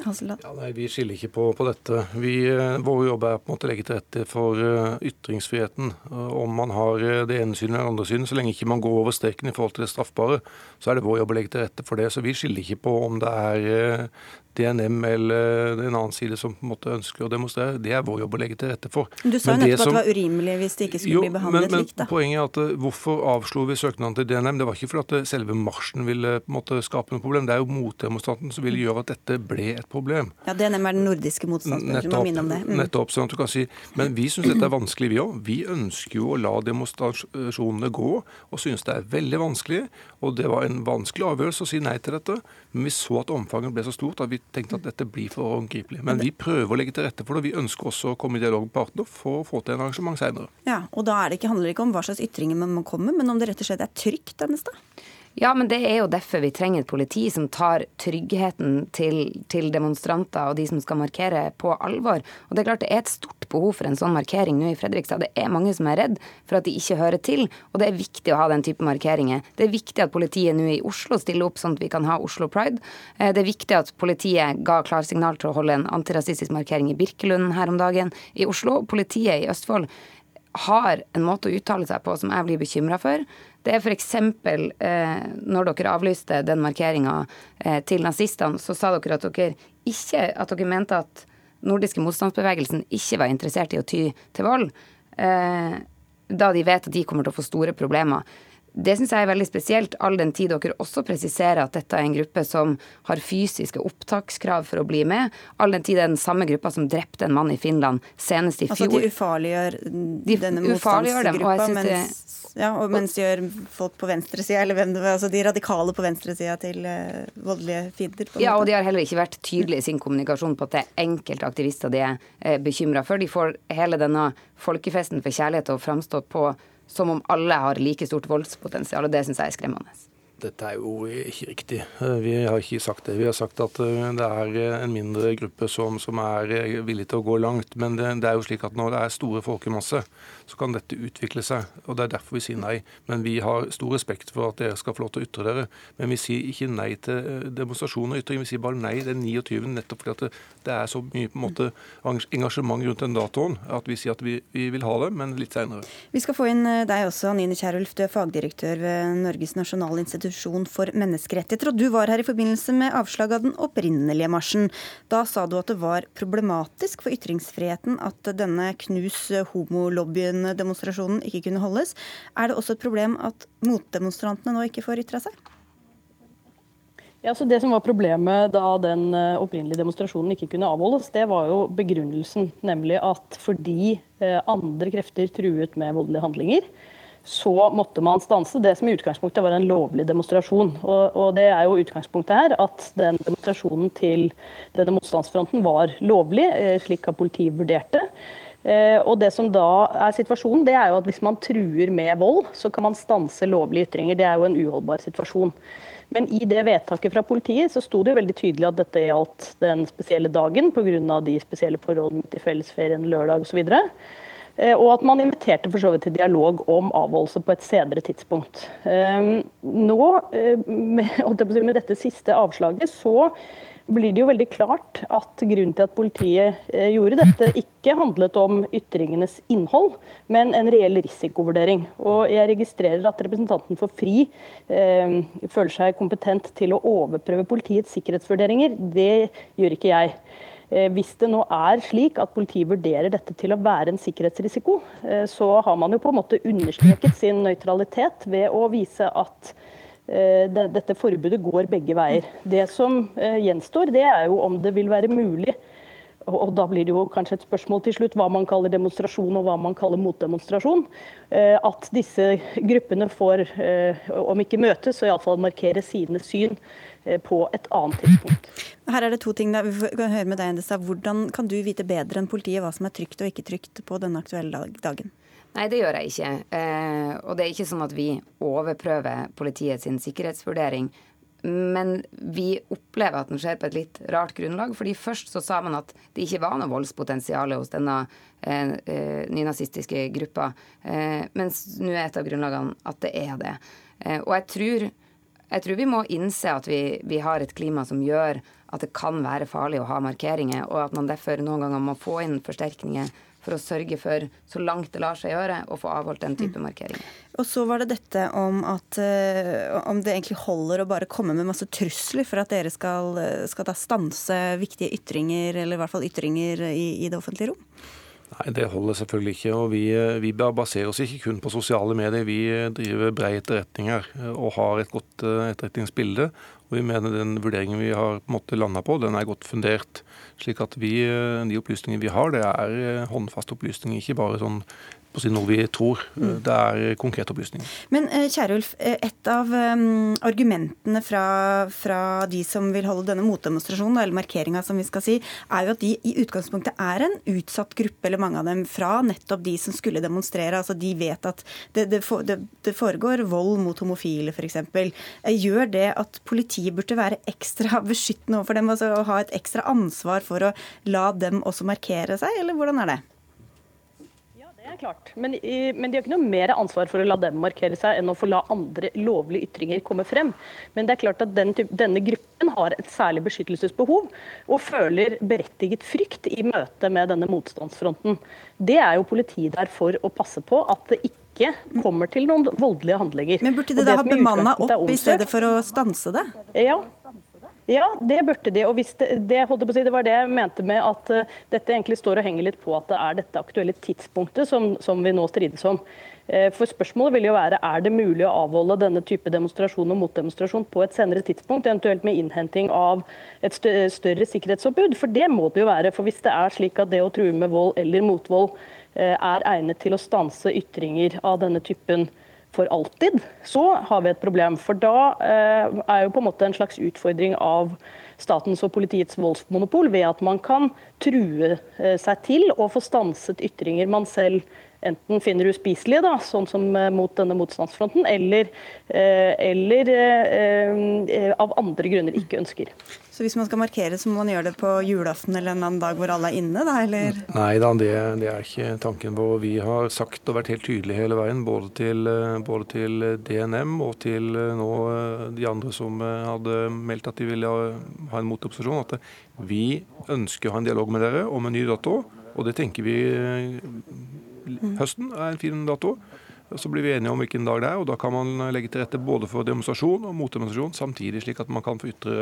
Ja, nei, Vi skiller ikke på, på dette. Vi, eh, vår jobb er på å legge til rette for uh, ytringsfriheten. Om man har uh, det ene synet eller det andre synet, så lenge ikke man går over streken i forhold til det straffbare, så er det vår jobb å legge til rette for det. Så vi skiller ikke på om det er DNM eller en annen side som på en måte ønsker å demonstrere. Det er vår jobb å legge til rette for. Du sa jo nettopp som, at det var urimelig hvis det ikke skulle jo, bli behandlet men, men, likt. da. Poenget er at eh, hvorfor avslo vi søknaden til DNM? Det var ikke fordi eh, selve marsjen ville på en måte skape noe problem. Det er jo motdemonstranten som ville gjøre at dette ble et problem. Ja, DNM er den nordiske motstandsbevegelsen, må minne om det. Mm. Nettopp, sånn at du kan si. Men vi syns dette er vanskelig, vi òg. Vi ønsker jo å la demonstrasjonene gå, og synes det er veldig vanskelig. Og det var en vanskelig avgjørelse å si nei til dette. Men vi så at omfanget ble så stort at vi tenkte at dette blir for håndgripelig. Men vi prøver å legge til rette for det. Vi ønsker også å komme i dialog med partene for å få til en arrangement senere. Ja, og da det ikke, handler det ikke om hva slags ytringer man må komme, men om det rett og slett er trygt denne sted? Ja, men det er jo derfor vi trenger et politi som tar tryggheten til, til, demonstranter og de som skal markere, på alvor. Og det er klart det er et stort behov for en sånn markering nå i Fredrikstad. Det er mange som er redd for at de ikke hører til, og det er viktig å ha den type markeringer. Det er viktig at politiet nå i Oslo stiller opp sånn at vi kan ha Oslo Pride. Eh, det er viktig at politiet ga klarsignal til å holde en antirasistisk markering i Birkelund her om dagen i Oslo. Politiet i Østfold har en måte å uttale seg på som jeg blir bekymra for. Det er f.eks. Eh, når dere avlyste den markeringa eh, til nazistene, så sa dere at dere ikke at dere mente at nordiske motstandsbevegelsen ikke var interessert i å ty til vold, eh, da de vet at de kommer til å få store problemer. Det syns jeg er veldig spesielt, all den tid dere også presiserer at dette er en gruppe som har fysiske opptakskrav for å bli med. All den tid det er den samme gruppa som drepte en mann i Finland senest i fjor. Altså de ufarliggjør denne motstandsgruppa, mens, ja, og mens de gjør folk på venstresida, eller hvem det var, altså de radikale på venstresida til uh, voldelige fiender? Ja, og de har heller ikke vært tydelige i sin kommunikasjon på at det er enkelte aktivister de er eh, bekymra for. De får hele denne folkefesten for kjærlighet til å framstå på som om alle har like stort voldspotensial, og det syns jeg er skremmende. Dette er jo ikke riktig. Vi har ikke sagt det. Vi har sagt at eh, det er en mindre gruppe som, som er villig til å gå langt. Men det, det, er jo slik at når det er store folkemasse, så kan dette utvikle seg. og Det er derfor vi sier nei. Men vi har stor respekt for at dere skal få lov til å ytre dere. Men vi sier ikke nei til eh, demonstrasjoner og ytring. Vi sier bare nei den 29. nettopp fordi at det, er så mye på en måte engasjement rundt den datoen at vi sier at vi, vi vil ha det, men litt seinere. Vi skal få inn eh, deg også, Anine Kierulf. Du er fagdirektør ved Norges nasjonale institusjon for menneskerettigheter. Og du var her i forbindelse med avslag av den opprinnelige marsjen. Da sa du at det var problematisk for ytringsfriheten at denne knus homolobbyen-demonstrasjonen ikke kunne holdes. Er det også et problem at motdemonstrantene nå ikke får ytra seg? Ja, så Det som var problemet da den eh, opprinnelige demonstrasjonen ikke kunne avholdes, det var jo begrunnelsen. Nemlig at fordi eh, andre krefter truet med voldelige handlinger, så måtte man stanse det som i utgangspunktet var en lovlig demonstrasjon. Og, og, det er jo utgangspunktet her at den demonstrasjonen til denne motstandsfronten var lovlig, eh, slik at politiet vurderte. Eh, og det som da er situasjonen, det er jo at hvis man truer med vold, så kan man stanse lovlige ytringer. Det er jo en uholdbar situasjon. Men i det vedtaket fra politiet så sto det jo veldig tydelig at dette gjaldt den spesielle dagen pga. de spesielle forholdene til fellesferien lørdag osv. Og, og at man inviterte for så vidt til dialog om avholdelse på et senere tidspunkt. Ehm, nå, eh, med dette siste avslaget, så blir det jo veldig klart at grunnen til at politiet eh, gjorde dette, ikke handlet om ytringenes innhold, men en reell risikovurdering. Og jeg registrerer at representanten for FRI eh, føler seg kompetent til å overprøve politiets sikkerhetsvurderinger. Det gjør ikke jeg. Eh, hvis det nå er slik at politiet vurderer dette til å være en sikkerhetsrisiko, eh, så har man jo på en måte understreket sin nøytralitet ved å vise at dette forbudet går begge veier. Det som gjenstår, det er jo om det vil være mulig og da blir det jo kanskje et spørsmål til slutt hva man kaller demonstrasjon og hva man kaller motdemonstrasjon. At disse gruppene får, om ikke møtes, så iallfall markere sine syn Eh, på et annet tidspunkt. Her er det to ting. Vi kan høre med deg, Endesa. Hvordan kan du vite bedre enn politiet hva som er trygt og ikke trygt på denne aktuelle dagen? Nei, det gjør jeg ikke. Eh, og det er ikke sånn at vi overprøver politiets sikkerhetsvurdering. Men vi opplever at den skjer på et litt rart grunnlag. fordi Først så sa man at det ikke var noe voldspotensial hos denne eh, eh, nynazistiske gruppa. Eh, mens nå er et av grunnlagene at det er det. Eh, og jeg tror jeg tror vi må innse at vi, vi, har et klima som gjør at det kan være farlig å ha markeringer, og at man derfor noen ganger må få inn forsterkninger for å sørge for, så langt det lar seg gjøre, å få avholdt den type mm. markeringer. Og så var det dette om at uh, om det egentlig holder å bare komme med masse trusler for at dere skal, skal da stanse viktige ytringer, eller i hvert fall ytringer i, i det offentlige rom? Nei, Det holder selvfølgelig ikke. og Vi, vi baserer oss ikke kun på sosiale medier. Vi driver brei etterretning her og har et godt eh, etterretningsbilde. Og vi mener den vurderingen vi har på landa på, den er godt fundert. Slik at vi, eh, De opplysningene vi har, det er eh, håndfaste opplysninger, ikke bare sånn på å si noe vi tror. Mm. Det er konkrete opplysninger. Men Kjærulf, et av um, argumentene fra, fra, de som vil holde denne motdemonstrasjonen, eller markeringa som vi skal si, er jo at de i utgangspunktet er en utsatt gruppe, eller mange av dem, fra nettopp de som skulle demonstrere. Altså de vet at det, det, det, det foregår vold mot homofile, f.eks. Gjør det at politiet burde være ekstra beskyttende overfor dem, altså å ha et ekstra ansvar for å la dem også markere seg, eller hvordan er det? Er klart. Men, men, de har ikke noe mer ansvar for å la dem markere seg enn å få la andre lovlige ytringer komme frem. Men det er klart at den, denne gruppen har et særlig beskyttelsesbehov og føler berettiget frykt i møte med denne motstandsfronten. Det er jo politiet der for å passe på at det ikke kommer til noen voldelige handlinger. Men burde de da ha bemanna opp i stedet for å stanse det? Ja, ja, det burde de. og det, det, si, det, var det jeg mente med at uh, dette egentlig står og henger litt på at det er dette aktuelle tidspunktet som, som vi nå strides om. Uh, for Spørsmålet vil jo være er det mulig å avholde denne type demonstrasjon og motdemonstrasjon på et senere tidspunkt, eventuelt med innhenting av et større sikkerhetsoppbud. For det må det jo være. For hvis det er slik at det å true med vold eller motvold uh, er egnet til å stanse ytringer av denne typen, for alltid, så har vi et problem. For da eh, er jo på en måte en slags utfordring av statens og politiets voldsmonopol ved at man kan true eh, seg til å få stanset ytringer man selv enten finner uspiselige, sånn som eh, mot denne motstandsfronten, eller, eh, eller eh, av andre grunner ikke ønsker. Så hvis man skal markere, så må man gjøre det på julaften eller en annen dag hvor alle er inne, da, eller? Nei da, det, det er ikke tanken vår. Vi har sagt og vært helt tydelige hele veien, både til, både til DNM og til nå de andre som hadde meldt at de ville ha en motopposisjon, at vi ønsker å ha en dialog med dere om en ny dato. Og det tenker vi høsten er en fin dato. Så blir vi enige om hvilken dag det er, og da kan man legge til rette både for demonstrasjon og motdemonstrasjon samtidig, slik at man kan få ytre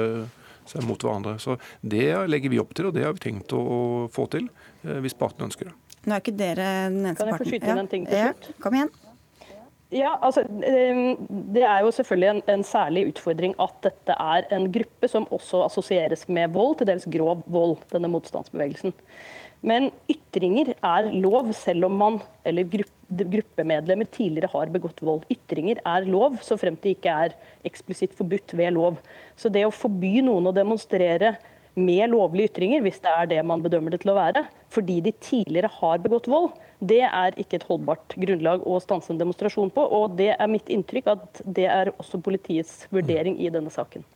seg mot hverandre. Så Det legger vi opp til, og det har vi tenkt å få til, eh, hvis partene ønsker det. Nå er ikke dere den eneste parten. Kan jeg få skyte inn en ting til slutt? Ja, kom igjen. Ja, altså, eh, Det er jo selvfølgelig en, en, særlig utfordring at dette er en gruppe som også assosieres med vold, til dels grov vold, denne motstandsbevegelsen. Men ytringer er lov, selv om man eller gruppemedlemmer tidligere har begått vold. Ytringer er lov, så fremt det ikke er eksplisitt forbudt ved lov. Så det å forby noen å demonstrere med lovlige ytringer, hvis det er det man bedømmer det til å være, fordi de tidligere har begått vold, det er ikke et holdbart grunnlag å stanse en demonstrasjon på. Og det er mitt inntrykk at det er også politiets vurdering i denne saken.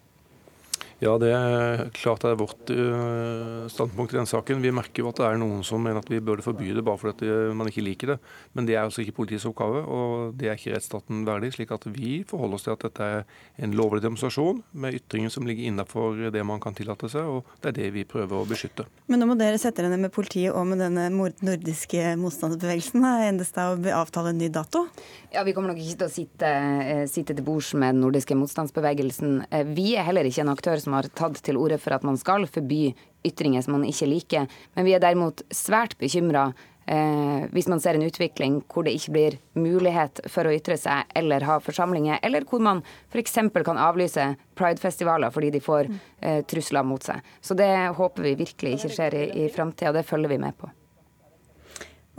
Ja, det er klart det er vårt uh, standpunkt i den saken. Vi merker jo at det er noen som mener at vi burde forby det bare fordi man ikke liker det. Men det er altså ikke politiets oppgave, og det er ikke rettsstaten verdig. slik at vi forholder oss til at dette er en lovlig demonstrasjon med ytringer som ligger innenfor det man kan tillate seg, og det er det vi prøver å beskytte. Men nå må dere sette dere ned med politiet og med denne nordiske motstandsbevegelsen. Endes det å avtale en ny dato? Ja, Vi kommer nok ikke til å sitte, eh, sitte til bords med den nordiske motstandsbevegelsen. Eh, vi er heller ikke en aktør som har tatt til orde for at man skal forby ytringer som man ikke liker. Men vi er derimot svært bekymra eh, hvis man ser en utvikling hvor det ikke blir mulighet for å ytre seg eller ha forsamlinger, eller hvor man f.eks. kan avlyse pridefestivaler fordi de får eh, trusler mot seg. Så det håper vi virkelig ikke skjer i, i framtida. Det følger vi med på.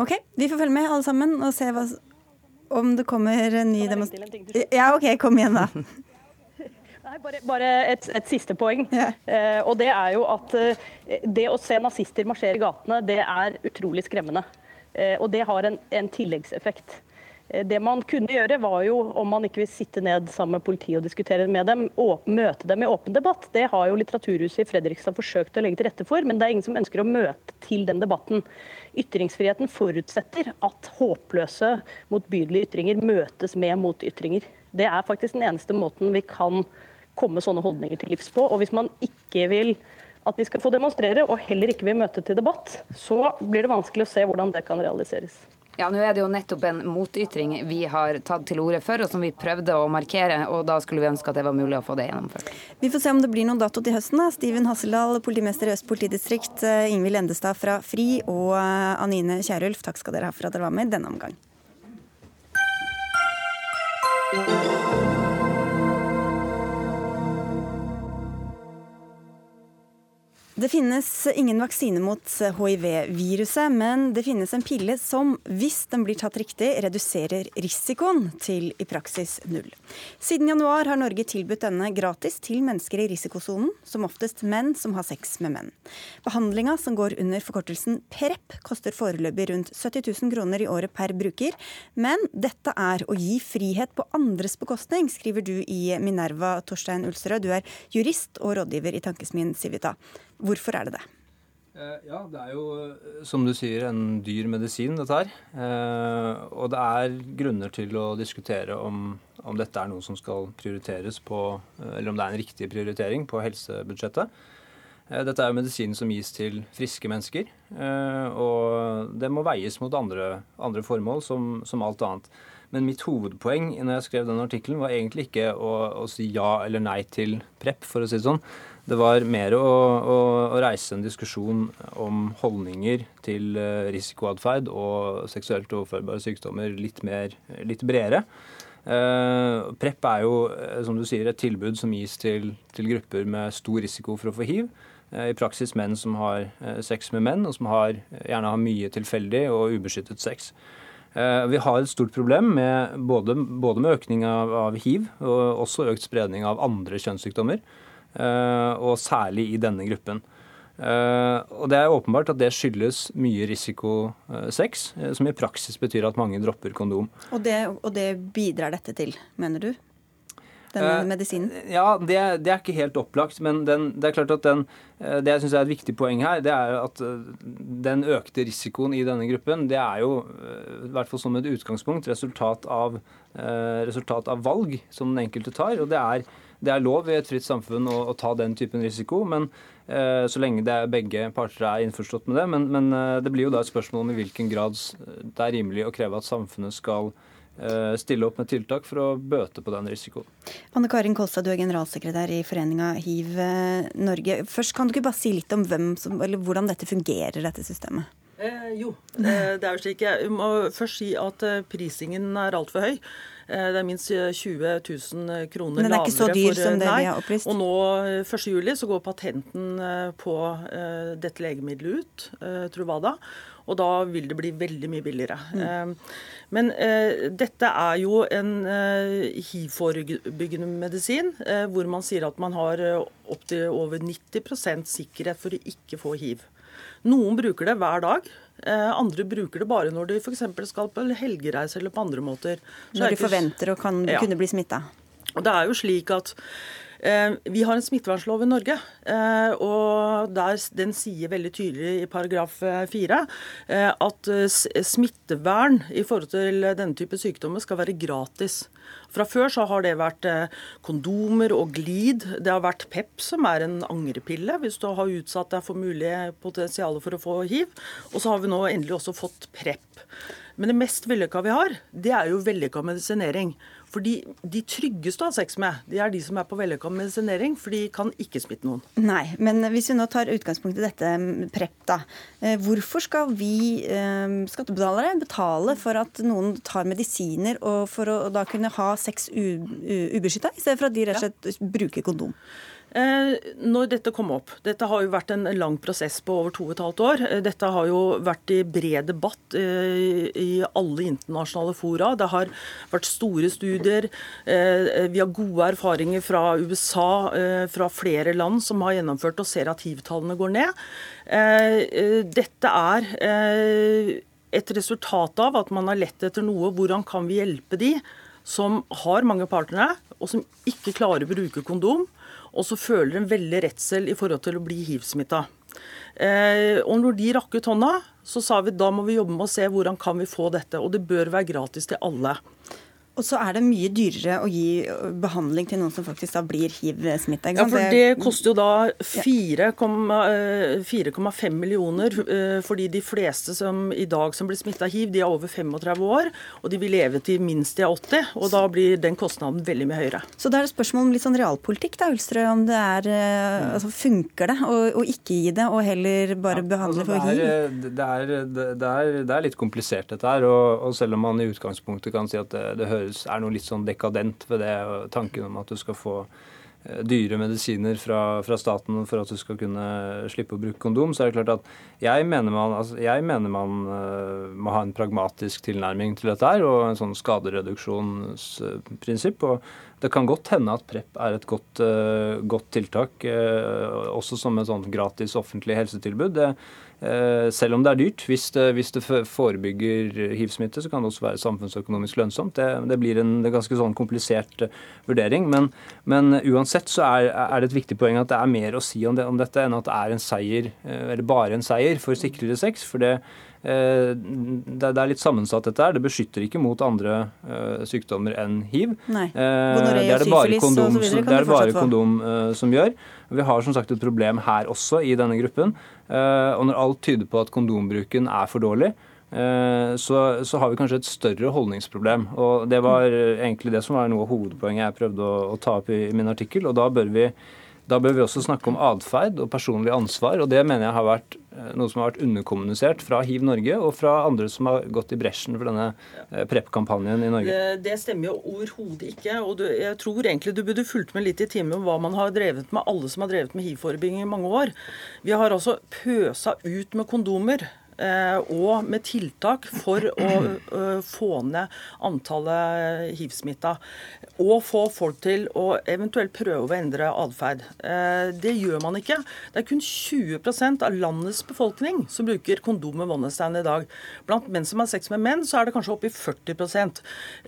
OK, vi får følge med alle sammen og se hva om det kommer en ny demonstrasjon Ja, OK, kom igjen, da. Nei, bare, bare et, et, siste poeng. Yeah. Eh, og det er jo at eh, det å se nazister marsjere i gatene, det er utrolig skremmende. Eh, og det har en, en tilleggseffekt. Eh, det man kunne gjøre, var jo, om man ikke vil sitte ned sammen med politiet og diskutere med dem, og møte dem i åpen debatt. Det har jo Litteraturhuset i Fredrikstad forsøkt å legge til rette for, men det er ingen som ønsker å møte til den debatten. Ytringsfriheten forutsetter at håpløse, motbydelige ytringer møtes med motytringer. Det er faktisk den eneste måten vi kan komme sånne holdninger til livs på. Og hvis man ikke vil at vi skal få demonstrere, og heller ikke vil møte til debatt, så blir det vanskelig å se hvordan det kan realiseres. Ja, nå er det jo nettopp en motytring vi har tatt til orde for, og som vi prøvde å markere. og Da skulle vi ønske at det var mulig å få det gjennomført. Vi får se om det blir noen dato til høsten. da. Steven Hasseldal, politimester i Øst politidistrikt, eh, Ingvild Endestad fra FRI og eh, Anine Kierulf, takk skal dere ha for at dere var med i denne omgang. Det finnes ingen vaksine mot hiv-viruset, men det finnes en pille som, hvis den blir tatt riktig, reduserer risikoen til i praksis null. Siden januar har Norge tilbudt denne gratis til mennesker i risikosonen, som oftest menn som har sex med menn. Behandlinga, som går under forkortelsen PREP, koster foreløpig rundt 70 000 kroner i året per bruker, men dette er å gi frihet på andres bekostning, skriver du i Minerva, Torstein Ulsterød. Du er jurist og rådgiver i tankesmien Civita. Hvorfor er det det? Eh, ja, det er jo eh, som du sier en dyr medisin, dette her. Eh, og det er grunner til å diskutere om, om dette er noe som skal prioriteres på Eller om det er en riktig prioritering på helsebudsjettet. Dette er jo medisin som gis til friske mennesker. Og det må veies mot andre, andre formål, som, som, alt annet. Men mitt hovedpoeng når jeg skrev den artikkelen, var egentlig ikke å, å si ja eller nei til PREP, for å si det sånn. Det var mer å, å, å, reise en diskusjon om holdninger til eh, risikoatferd og seksuelt overførbare sykdommer litt, mer, litt bredere. Eh, PREP er jo, eh, som du sier, et tilbud som gis til, til grupper med stor risiko for å få hiv. Eh, I praksis menn som har eh, sex med menn, og som har, gjerne har mye tilfeldig og ubeskyttet sex. Vi har et stort problem med både, både med økning av, av hiv og også økt spredning av andre kjønnssykdommer. Eh, og særlig i denne gruppen. Uh, og Det er åpenbart at det skyldes mye risikosex, uh, som i praksis betyr at mange dropper kondom. Og det, og det bidrar dette til, mener du? Denne medisinen? Ja, det, det, er ikke helt opplagt. Men den, det er klart at den, det jeg syns er et viktig poeng her, det er at den økte risikoen i denne gruppen, det er jo i hvert fall som et utgangspunkt resultat av, resultat av valg som den enkelte tar. og det er det er lov i et fritt samfunn å, å ta den typen risiko, men eh, så lenge det er begge parter er innforstått med det. Men, men eh, det blir jo da et spørsmål om i hvilken grad det er rimelig å kreve at samfunnet skal eh, stille opp med tiltak for å bøte på den risikoen. Anne Karin Kolstad, du er generalsekretær i foreninga Hiv eh, Norge. Først Kan du ikke bare si litt om som, hvordan dette fungerer, dette systemet? Eh, jo, eh, det er jo slik. Jeg må først si at prisingen er altfor høy. Eh, det er minst 20 eh, 000 eh, kroner lavere. Men den er ikke så dyr for, som det nei, vi har opplyst? Og nå 1.7 så går patenten på dette legemiddelet ut, Truvada. Og da vil det bli veldig mye billigere. Mm. Men eh, dette er jo en eh, hiv-forebyggende medisin, eh, hvor man sier at man har opptil over 90% sikkerhet for å ikke få hiv. Noen bruker det hver dag. Eh, andre bruker det bare når de f.eks. skal på helgereise eller på andre måter. Så når de forventer å kan, ja. kunne bli smitta? Og det er jo slik at vi har en smittevernlov i Norge, eh, og der, den sier veldig tydelig i paragraf 4 eh, at eh, smittevern i forhold til denne type sykdommer skal være gratis. Fra før så har det vært eh, kondomer og glid. Det har vært PEP, som er en angrepille hvis du har utsatt deg for mulig potensial for å få hiv. Og så har vi nå endelig også fått PREP. Men det mest vellykka vi har, det er jo vellykka medisinering. Fordi de tryggeste å ha sex med, de er de som er på vellykka medisinering, for de kan ikke smitte noen. Nei, men hvis vi nå tar utgangspunkt i dette PREP, da. Eh, hvorfor skal vi eh, skattebetalere betale for at noen tar medisiner og for å da kunne ha sex ubeskytta, i stedet for at de rett og slett bruker kondom? Eh, når dette kom opp Dette har jo vært en lang prosess på over to og et halvt år. Eh, dette har jo vært i bred debatt eh, i alle internasjonale fora. Det har vært store studier. Vi har gode erfaringer fra USA, fra flere land som har gjennomført og ser at hiv-tallene går ned. Dette er et resultat av at man har lett etter noe. Hvordan kan vi hjelpe de som har mange partnere, og som ikke klarer å bruke kondom, og så føler en veldig redsel i forhold til å bli hiv-smitta. Eh, og når de rakk ut hånda, så sa vi da må vi jobbe med å se hvordan kan vi få dette. Og det bør være gratis til alle. Og så er det mye dyrere å gi behandling til noen som faktisk da blir hiv-smitta. Ja, for det koster jo da 4,5 eh, millioner, eh, fordi de fleste som i dag som blir smitta av hiv, de er over 35 år, og de vil leve til minst de er 80, og da blir den kostnaden veldig mye høyere. Så da er det spørsmål om litt sånn realpolitikk, da, Ulstrø, om det er altså Funker det å, å, ikke gi det, og heller bare ja, behandle altså, for hiv? Det er, det, er, det er, litt komplisert dette her, og, og, selv om man i utgangspunktet kan si at det, det høres er noe litt sånn dekadent ved det, tanken om at du skal få dyre medisiner fra, fra, staten for at du skal kunne slippe å bruke kondom, så er det klart at jeg mener man, altså, jeg mener man uh, må ha en pragmatisk tilnærming til dette her, og en sånn skadereduksjonsprinsipp. og det kan godt hende at PREP er et godt, uh, godt tiltak, uh, også som et sånn gratis offentlig helsetilbud. Det, selv om det er dyrt. Hvis det, hvis det forebygger hivsmitte, så kan det også være samfunnsøkonomisk lønnsomt. Det, det blir en det ganske sånn komplisert vurdering. Men, men uansett så er, er, det et viktig poeng at det er mer å si om, det, om dette enn at det er en seier, eller bare en seier for sikrere sex. for det Eh, det er litt sammensatt, dette her. Det beskytter ikke mot andre eh, sykdommer enn hiv. Nei. Eh, det er det bare kondom, det det bare kondom som gjør. Vi har som sagt et problem her også i denne gruppen. Og når alt tyder på at kondombruken er for dårlig, så, så, har vi kanskje et større holdningsproblem. Og Det var egentlig det som var noe av hovedpoenget jeg prøvde å, å ta opp i, i min artikkel. og da bør vi da bør vi også snakke om atferd og personlig ansvar. og Det mener jeg har vært eh, noe som har vært underkommunisert fra Hiv Norge og fra andre som har gått i bresjen for denne eh, PREP-kampanjen i Norge. Det, det stemmer jo overhodet ikke. og du, Jeg tror egentlig du burde fulgt med litt i timen om hva man har drevet med, alle som har drevet med hiv-forebygging i mange år. Vi har altså pøsa ut med kondomer og med tiltak for å eh, få ned antallet hiv-smitta. Og få folk til å eventuelt prøve å endre atferd. Eh, det gjør man ikke. Det er kun 20% av landets befolkning som bruker kondom med vannestein i dag. Blant menn som har sex med menn, så er det kanskje oppe i 40%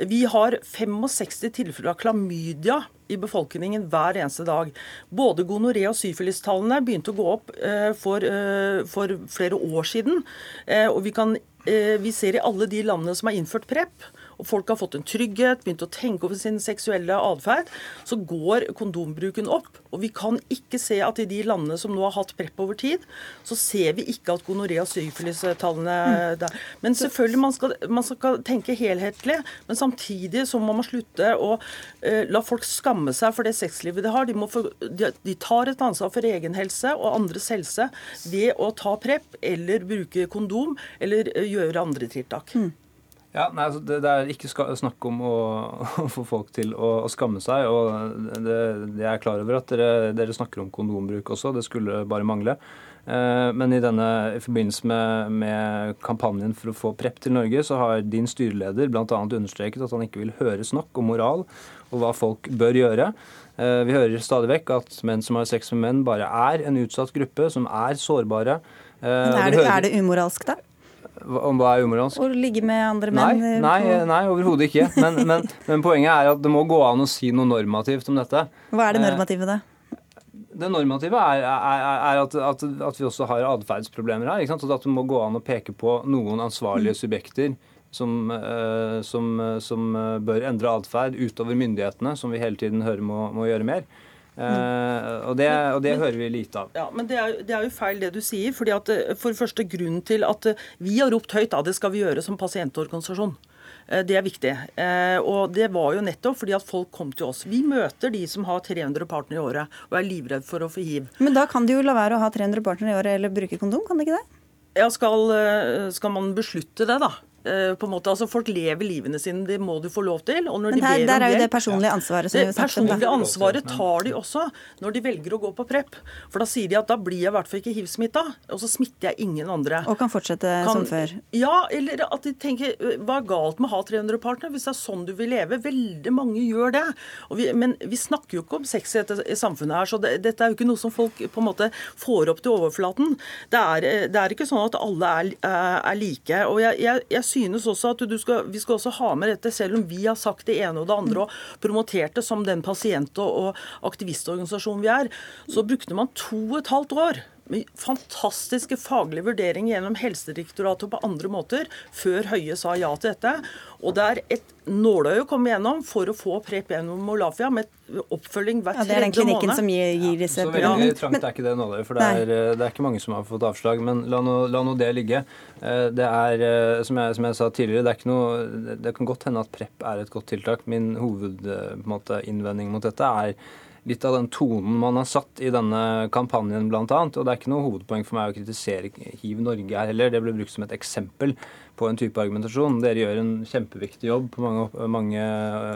Vi har 65 tilfeller av klamydia i befolkningen hver eneste dag. Både gonoré- og syfilistallene begynte å gå opp eh, for, eh, for, flere år siden. Eh, og vi, kan, vi ser i alle de landene som har innført PREP, og folk har fått en trygghet, begynt å tenke over sin seksuelle atferd, så går kondombruken opp. Og vi kan ikke se at i de landene som nå har hatt PREP over tid, så ser vi ikke at gonoré- og syfilistallene mm. der. Men selvfølgelig, man skal, man skal, tenke helhetlig, men samtidig så må man slutte å uh, la folk skamme seg for det sexlivet de har. De, for, de, de, tar et ansvar for egen helse og andres helse ved å ta PREP eller bruke kondom eller uh, gjøre andre tiltak. Mm. Ja, nei, altså det, det, er ikke snakk om å, å, få folk til å, å skamme seg. og det, det, Jeg er klar over at dere, dere, snakker om kondombruk også, det skulle bare mangle. Eh, men i, denne, i forbindelse med, med, kampanjen for å få PREP til Norge, så har din styreleder bl.a. understreket at han ikke vil høre snakk om moral og hva folk bør gjøre. Eh, vi hører stadig vekk at menn som har sex med menn, bare er en utsatt gruppe, som er sårbare. Eh, men er det, er det umoralsk, da? Om hva er umoralsk? Å ligge med andre menn? Nei, nei, nei overhodet ikke. Men, men, men, poenget er at det må gå an å si noe normativt om dette. Hva er det normative, da? Det normative er, er, er at, at, at, vi også har atferdsproblemer her. Ikke sant? At det må gå an å peke på noen ansvarlige mm. subjekter som, som, som bør endre atferd utover myndighetene, som vi hele tiden hører må, må gjøre mer. Uh, og, det, og det men, hører vi lite av. Ja, men det er, det er, jo feil det du sier. fordi at eh, For det første grunnen til at eh, vi har ropt høyt, da, det skal vi gjøre som pasientorganisasjon. Det er viktig. Og det var jo nettopp fordi at folk kom til oss. Vi møter de som har 300 partnere i året og er livredd for å få hiv. Men da kan de jo la være å ha 300 partnere i året eller bruke kondom, kan de ikke det? Ja, skal, skal man beslutte det, da? Eh, på en måte, altså Folk lever livene sine, det må du få lov til. Men de der, der er jo det personlige ansvaret som det personlige ansvaret tar de også når de velger å gå på PREP. For da sier de at da blir jeg i hvert fall ikke hiv-smitta, og så smitter jeg ingen andre. Og kan fortsette kan, som før. Ja, eller at de tenker hva er galt med å ha 300 partnere hvis det er sånn du vil leve? Veldig mange gjør det. Vi, men vi snakker jo ikke om sex i dette samfunnet her, så det, dette er jo ikke noe som folk på en måte får opp til overflaten. Det er, det er ikke sånn at alle er, er like. og jeg, jeg, jeg synes også at skal, vi skal også ha med dette, selv om vi har sagt det ene og det andre og promotert det som den pasient- og aktivistorganisasjonen vi er, så brukte man to og et halvt år fantastiske faglige vurderinger gjennom Helsedirektoratet og på andre måter før Høie sa ja til dette. Og det er et nåløye å komme gjennom for å få PREP gjennom Molafia med oppfølging hver tredje måned. Ja, det er den klinikken måned. som gir, gir disse ja, Så veldig trangt er ikke det nåløyet, for det er, det er, ikke mange som har fått avslag. Men la nå, la nå det ligge. Eh, det er, eh, som jeg, som jeg, sa tidligere, det er ikke noe Det kan godt hende at PREP er et godt tiltak. Min hovedinnvending eh, mot dette er litt av den tonen man har satt i denne kampanjen, bl.a. Og det er ikke noe hovedpoeng for meg å kritisere Hiv Norge her heller. Det ble brukt som et eksempel på en type argumentasjon. Dere gjør en kjempeviktig jobb på mange, mange,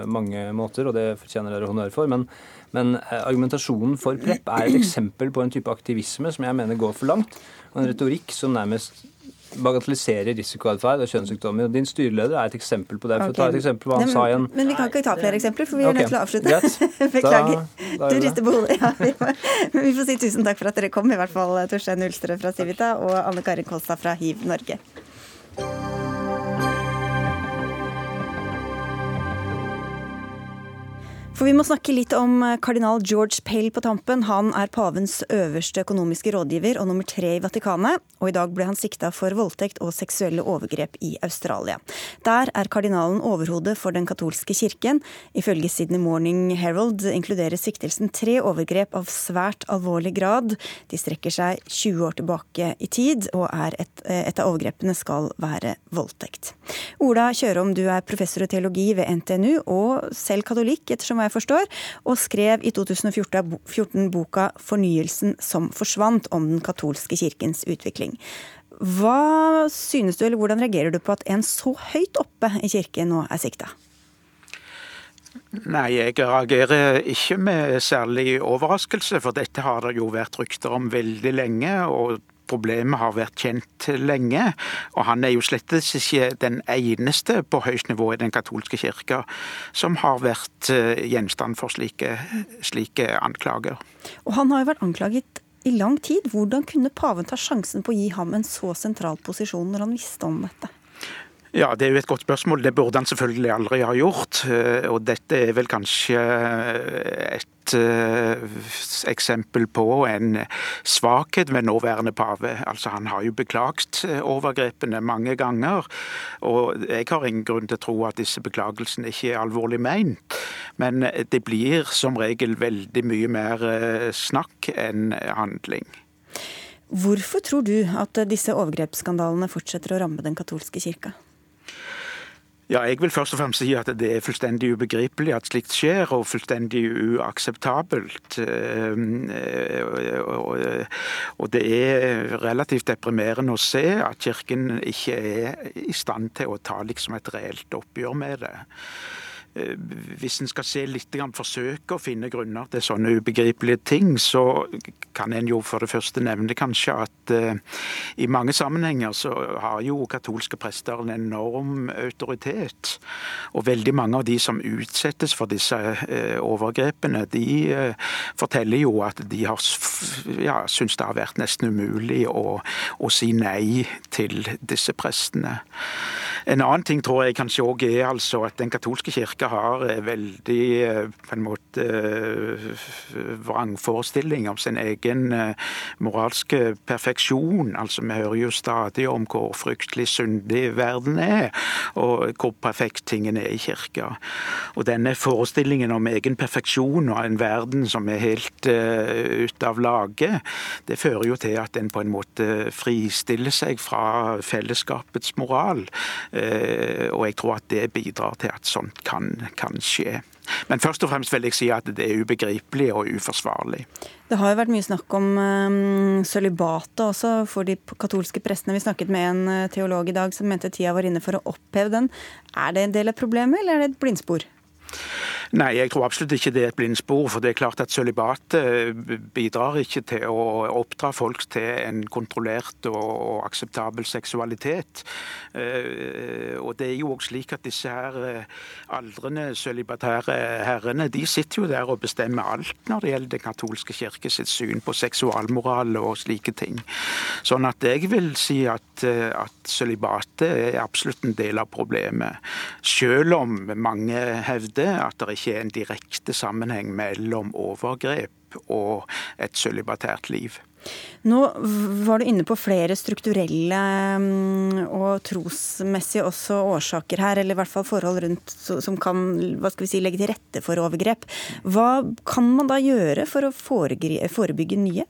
mange måter, og det fortjener dere honnør for. Men, men, eh, argumentasjonen for PREP er et eksempel på en type aktivisme som jeg mener går for langt. Og en retorikk som nærmest bagatelliserer risikoatferd og kjønnssykdommer. Din styreleder er et eksempel på det. For okay. ta et eksempel på hva han sa i en Men vi kan ikke ta flere eksempler, for vi er okay. nødt til å avslutte. Beklager. Da, da du rister på hodet. Ja, vi, får, vi får si tusen takk for at dere kom, i hvert fall Torstein Ulstrø fra Civita og Anne Karin Kolstad fra Hiv Norge. For vi må snakke litt om eh, kardinal George Pell på tampen. Han er pavens øverste økonomiske rådgiver og nummer tre i Vatikanet. Og i dag ble han sikta for voldtekt og seksuelle overgrep i Australia. Der er kardinalen overhodet for den katolske kirken. Ifølge Sydney Morning Herald inkluderer siktelsen tre overgrep av svært alvorlig grad. De strekker seg 20 år tilbake i tid, og et, eh, et av overgrepene skal være voldtekt. Ola Kjørom, du er professor i teologi ved NTNU og selv katolikk, ettersom jeg jeg forstår, og skrev i 2014 boka 'Fornyelsen som forsvant' om den katolske kirkens utvikling. Hva synes du, eller hvordan reagerer du på at en så høyt oppe i kirken nå er sikta? Nei, jeg reagerer ikke med særlig overraskelse, for dette har det jo vært rykter om veldig lenge. og problemet har vært kjent lenge. Og han er jo slett ikke den eneste på høyt nivå i den katolske kirka som har vært eh, gjenstand for slike, slike anklager. Og han har jo vært anklaget i lang tid. Hvordan kunne paven ta sjansen på å gi ham en så sentral posisjon når han visste om dette? Ja, Det er jo et godt spørsmål. Det burde han selvfølgelig aldri ha gjort. Eh, og dette er vel kanskje et uh, eksempel på en svakhet ved nåværende pave. Altså, Han har jo beklaget eh, overgrepene mange ganger. Og jeg har ingen grunn til å tro at disse beklagelsene ikke er alvorlig ment. Men det blir som regel veldig mye mer snakk enn handling. Hvorfor tror du at disse overgrepsskandalene fortsetter å ramme den katolske kirka? Ja, Jeg vil først og fremst si at det er fullstendig ubegripelig at slikt skjer, og fullstendig uakseptabelt. Ehm, og det er relativt deprimerende å se at Kirken ikke er i stand til å ta liksom et reelt oppgjør med det. Eh, hvis en skal se litt, forsøke å finne grunner til sånne ubegripelige ting, så kan en jo for det første nevne kanskje at uh, i mange sammenhenger så har jo katolske prester en enorm autoritet. Og veldig mange av de som utsettes for disse uh, overgrepene, de forteller jo at de har ja, syns det har vært nesten umulig å, å si nei til disse prestene. En annen ting tror jeg kanskje òg er altså at Den katolske kirke har eh, veldig eh, på en måte eh, vrangforestilling om sin egen moralske perfeksjon. Altså Vi hører jo stadig om hvor fryktelig syndig verden er, og hvor perfekt tingene er i kirka. Og denne forestillingen om egen perfeksjon og en verden som er helt uh, ute av lage, det fører jo til at en på en måte fristiller seg fra fellesskapets moral. Eh, og jeg tror at det bidrar til at sånt kan, kan skje. Men først og fremst vil jeg si at det er ubegripelig og uforsvarlig. Det har jo vært mye snakk om um, sølibatet også for de katolske prestene. Vi snakket med en eh, teolog i dag som mente tida var inne for å oppheve den. Er det en del av problemet, eller er det et blindspor? Nei, jeg tror absolutt ikke det er et blindspor. For det er klart at sølibat eh, bidrar ikke til å oppdra folk til en kontrollert og akseptabel seksualitet. Eh, og det er jo også slik at disse her eh, aldrende sølibatære herrene, de sitter jo der og bestemmer alt når det gjelder Den katolske kirke sitt syn på seksualmoral og slike ting. Sånn at jeg vil si at, at sølibatet er absolutt en del av problemet. Selv om mange hevder at det ikke ikke en direkte sammenheng mellom overgrep og et sølibatært liv. Nå var du inne på flere strukturelle mm, og trosmessige også årsaker her, eller i hvert fall forhold rundt som kan si, legge til rette for overgrep. Hva kan man da gjøre for å forebygge nye?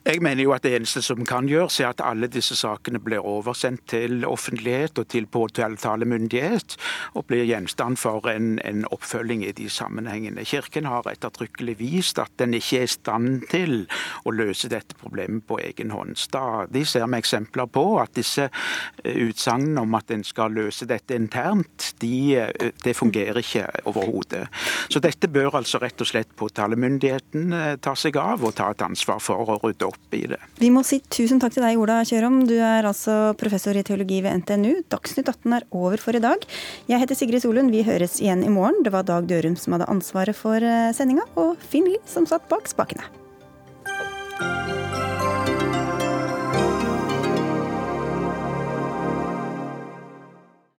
Jeg mener jo at det eneste som kan gjøres, er at alle disse sakene blir oversendt til offentlighet og til påtalemyndighet, og blir gjenstand for en, en oppfølging i de sammenhengene. Kirken har ettertrykkelig vist at den ikke er i stand til å løse dette problemet på egen hånd. Stadig ser vi eksempler på at disse eh, utsagnene om at en skal løse dette internt, de, eh, det fungerer ikke overhodet. Så dette bør altså rett og slett påtalemyndigheten eh, ta seg av og ta et ansvar for å rydde opp i det. Vi må si tusen takk til deg, Ola Kjørom. Du er altså professor i teologi ved NTNU. Dagsnytt 18 er over for i dag. Jeg heter Sigrid Solund. Vi høres igjen i morgen. Det var Dag Dørum som hadde ansvaret for eh, sendinga, og Finn Lie som satt bak spakene.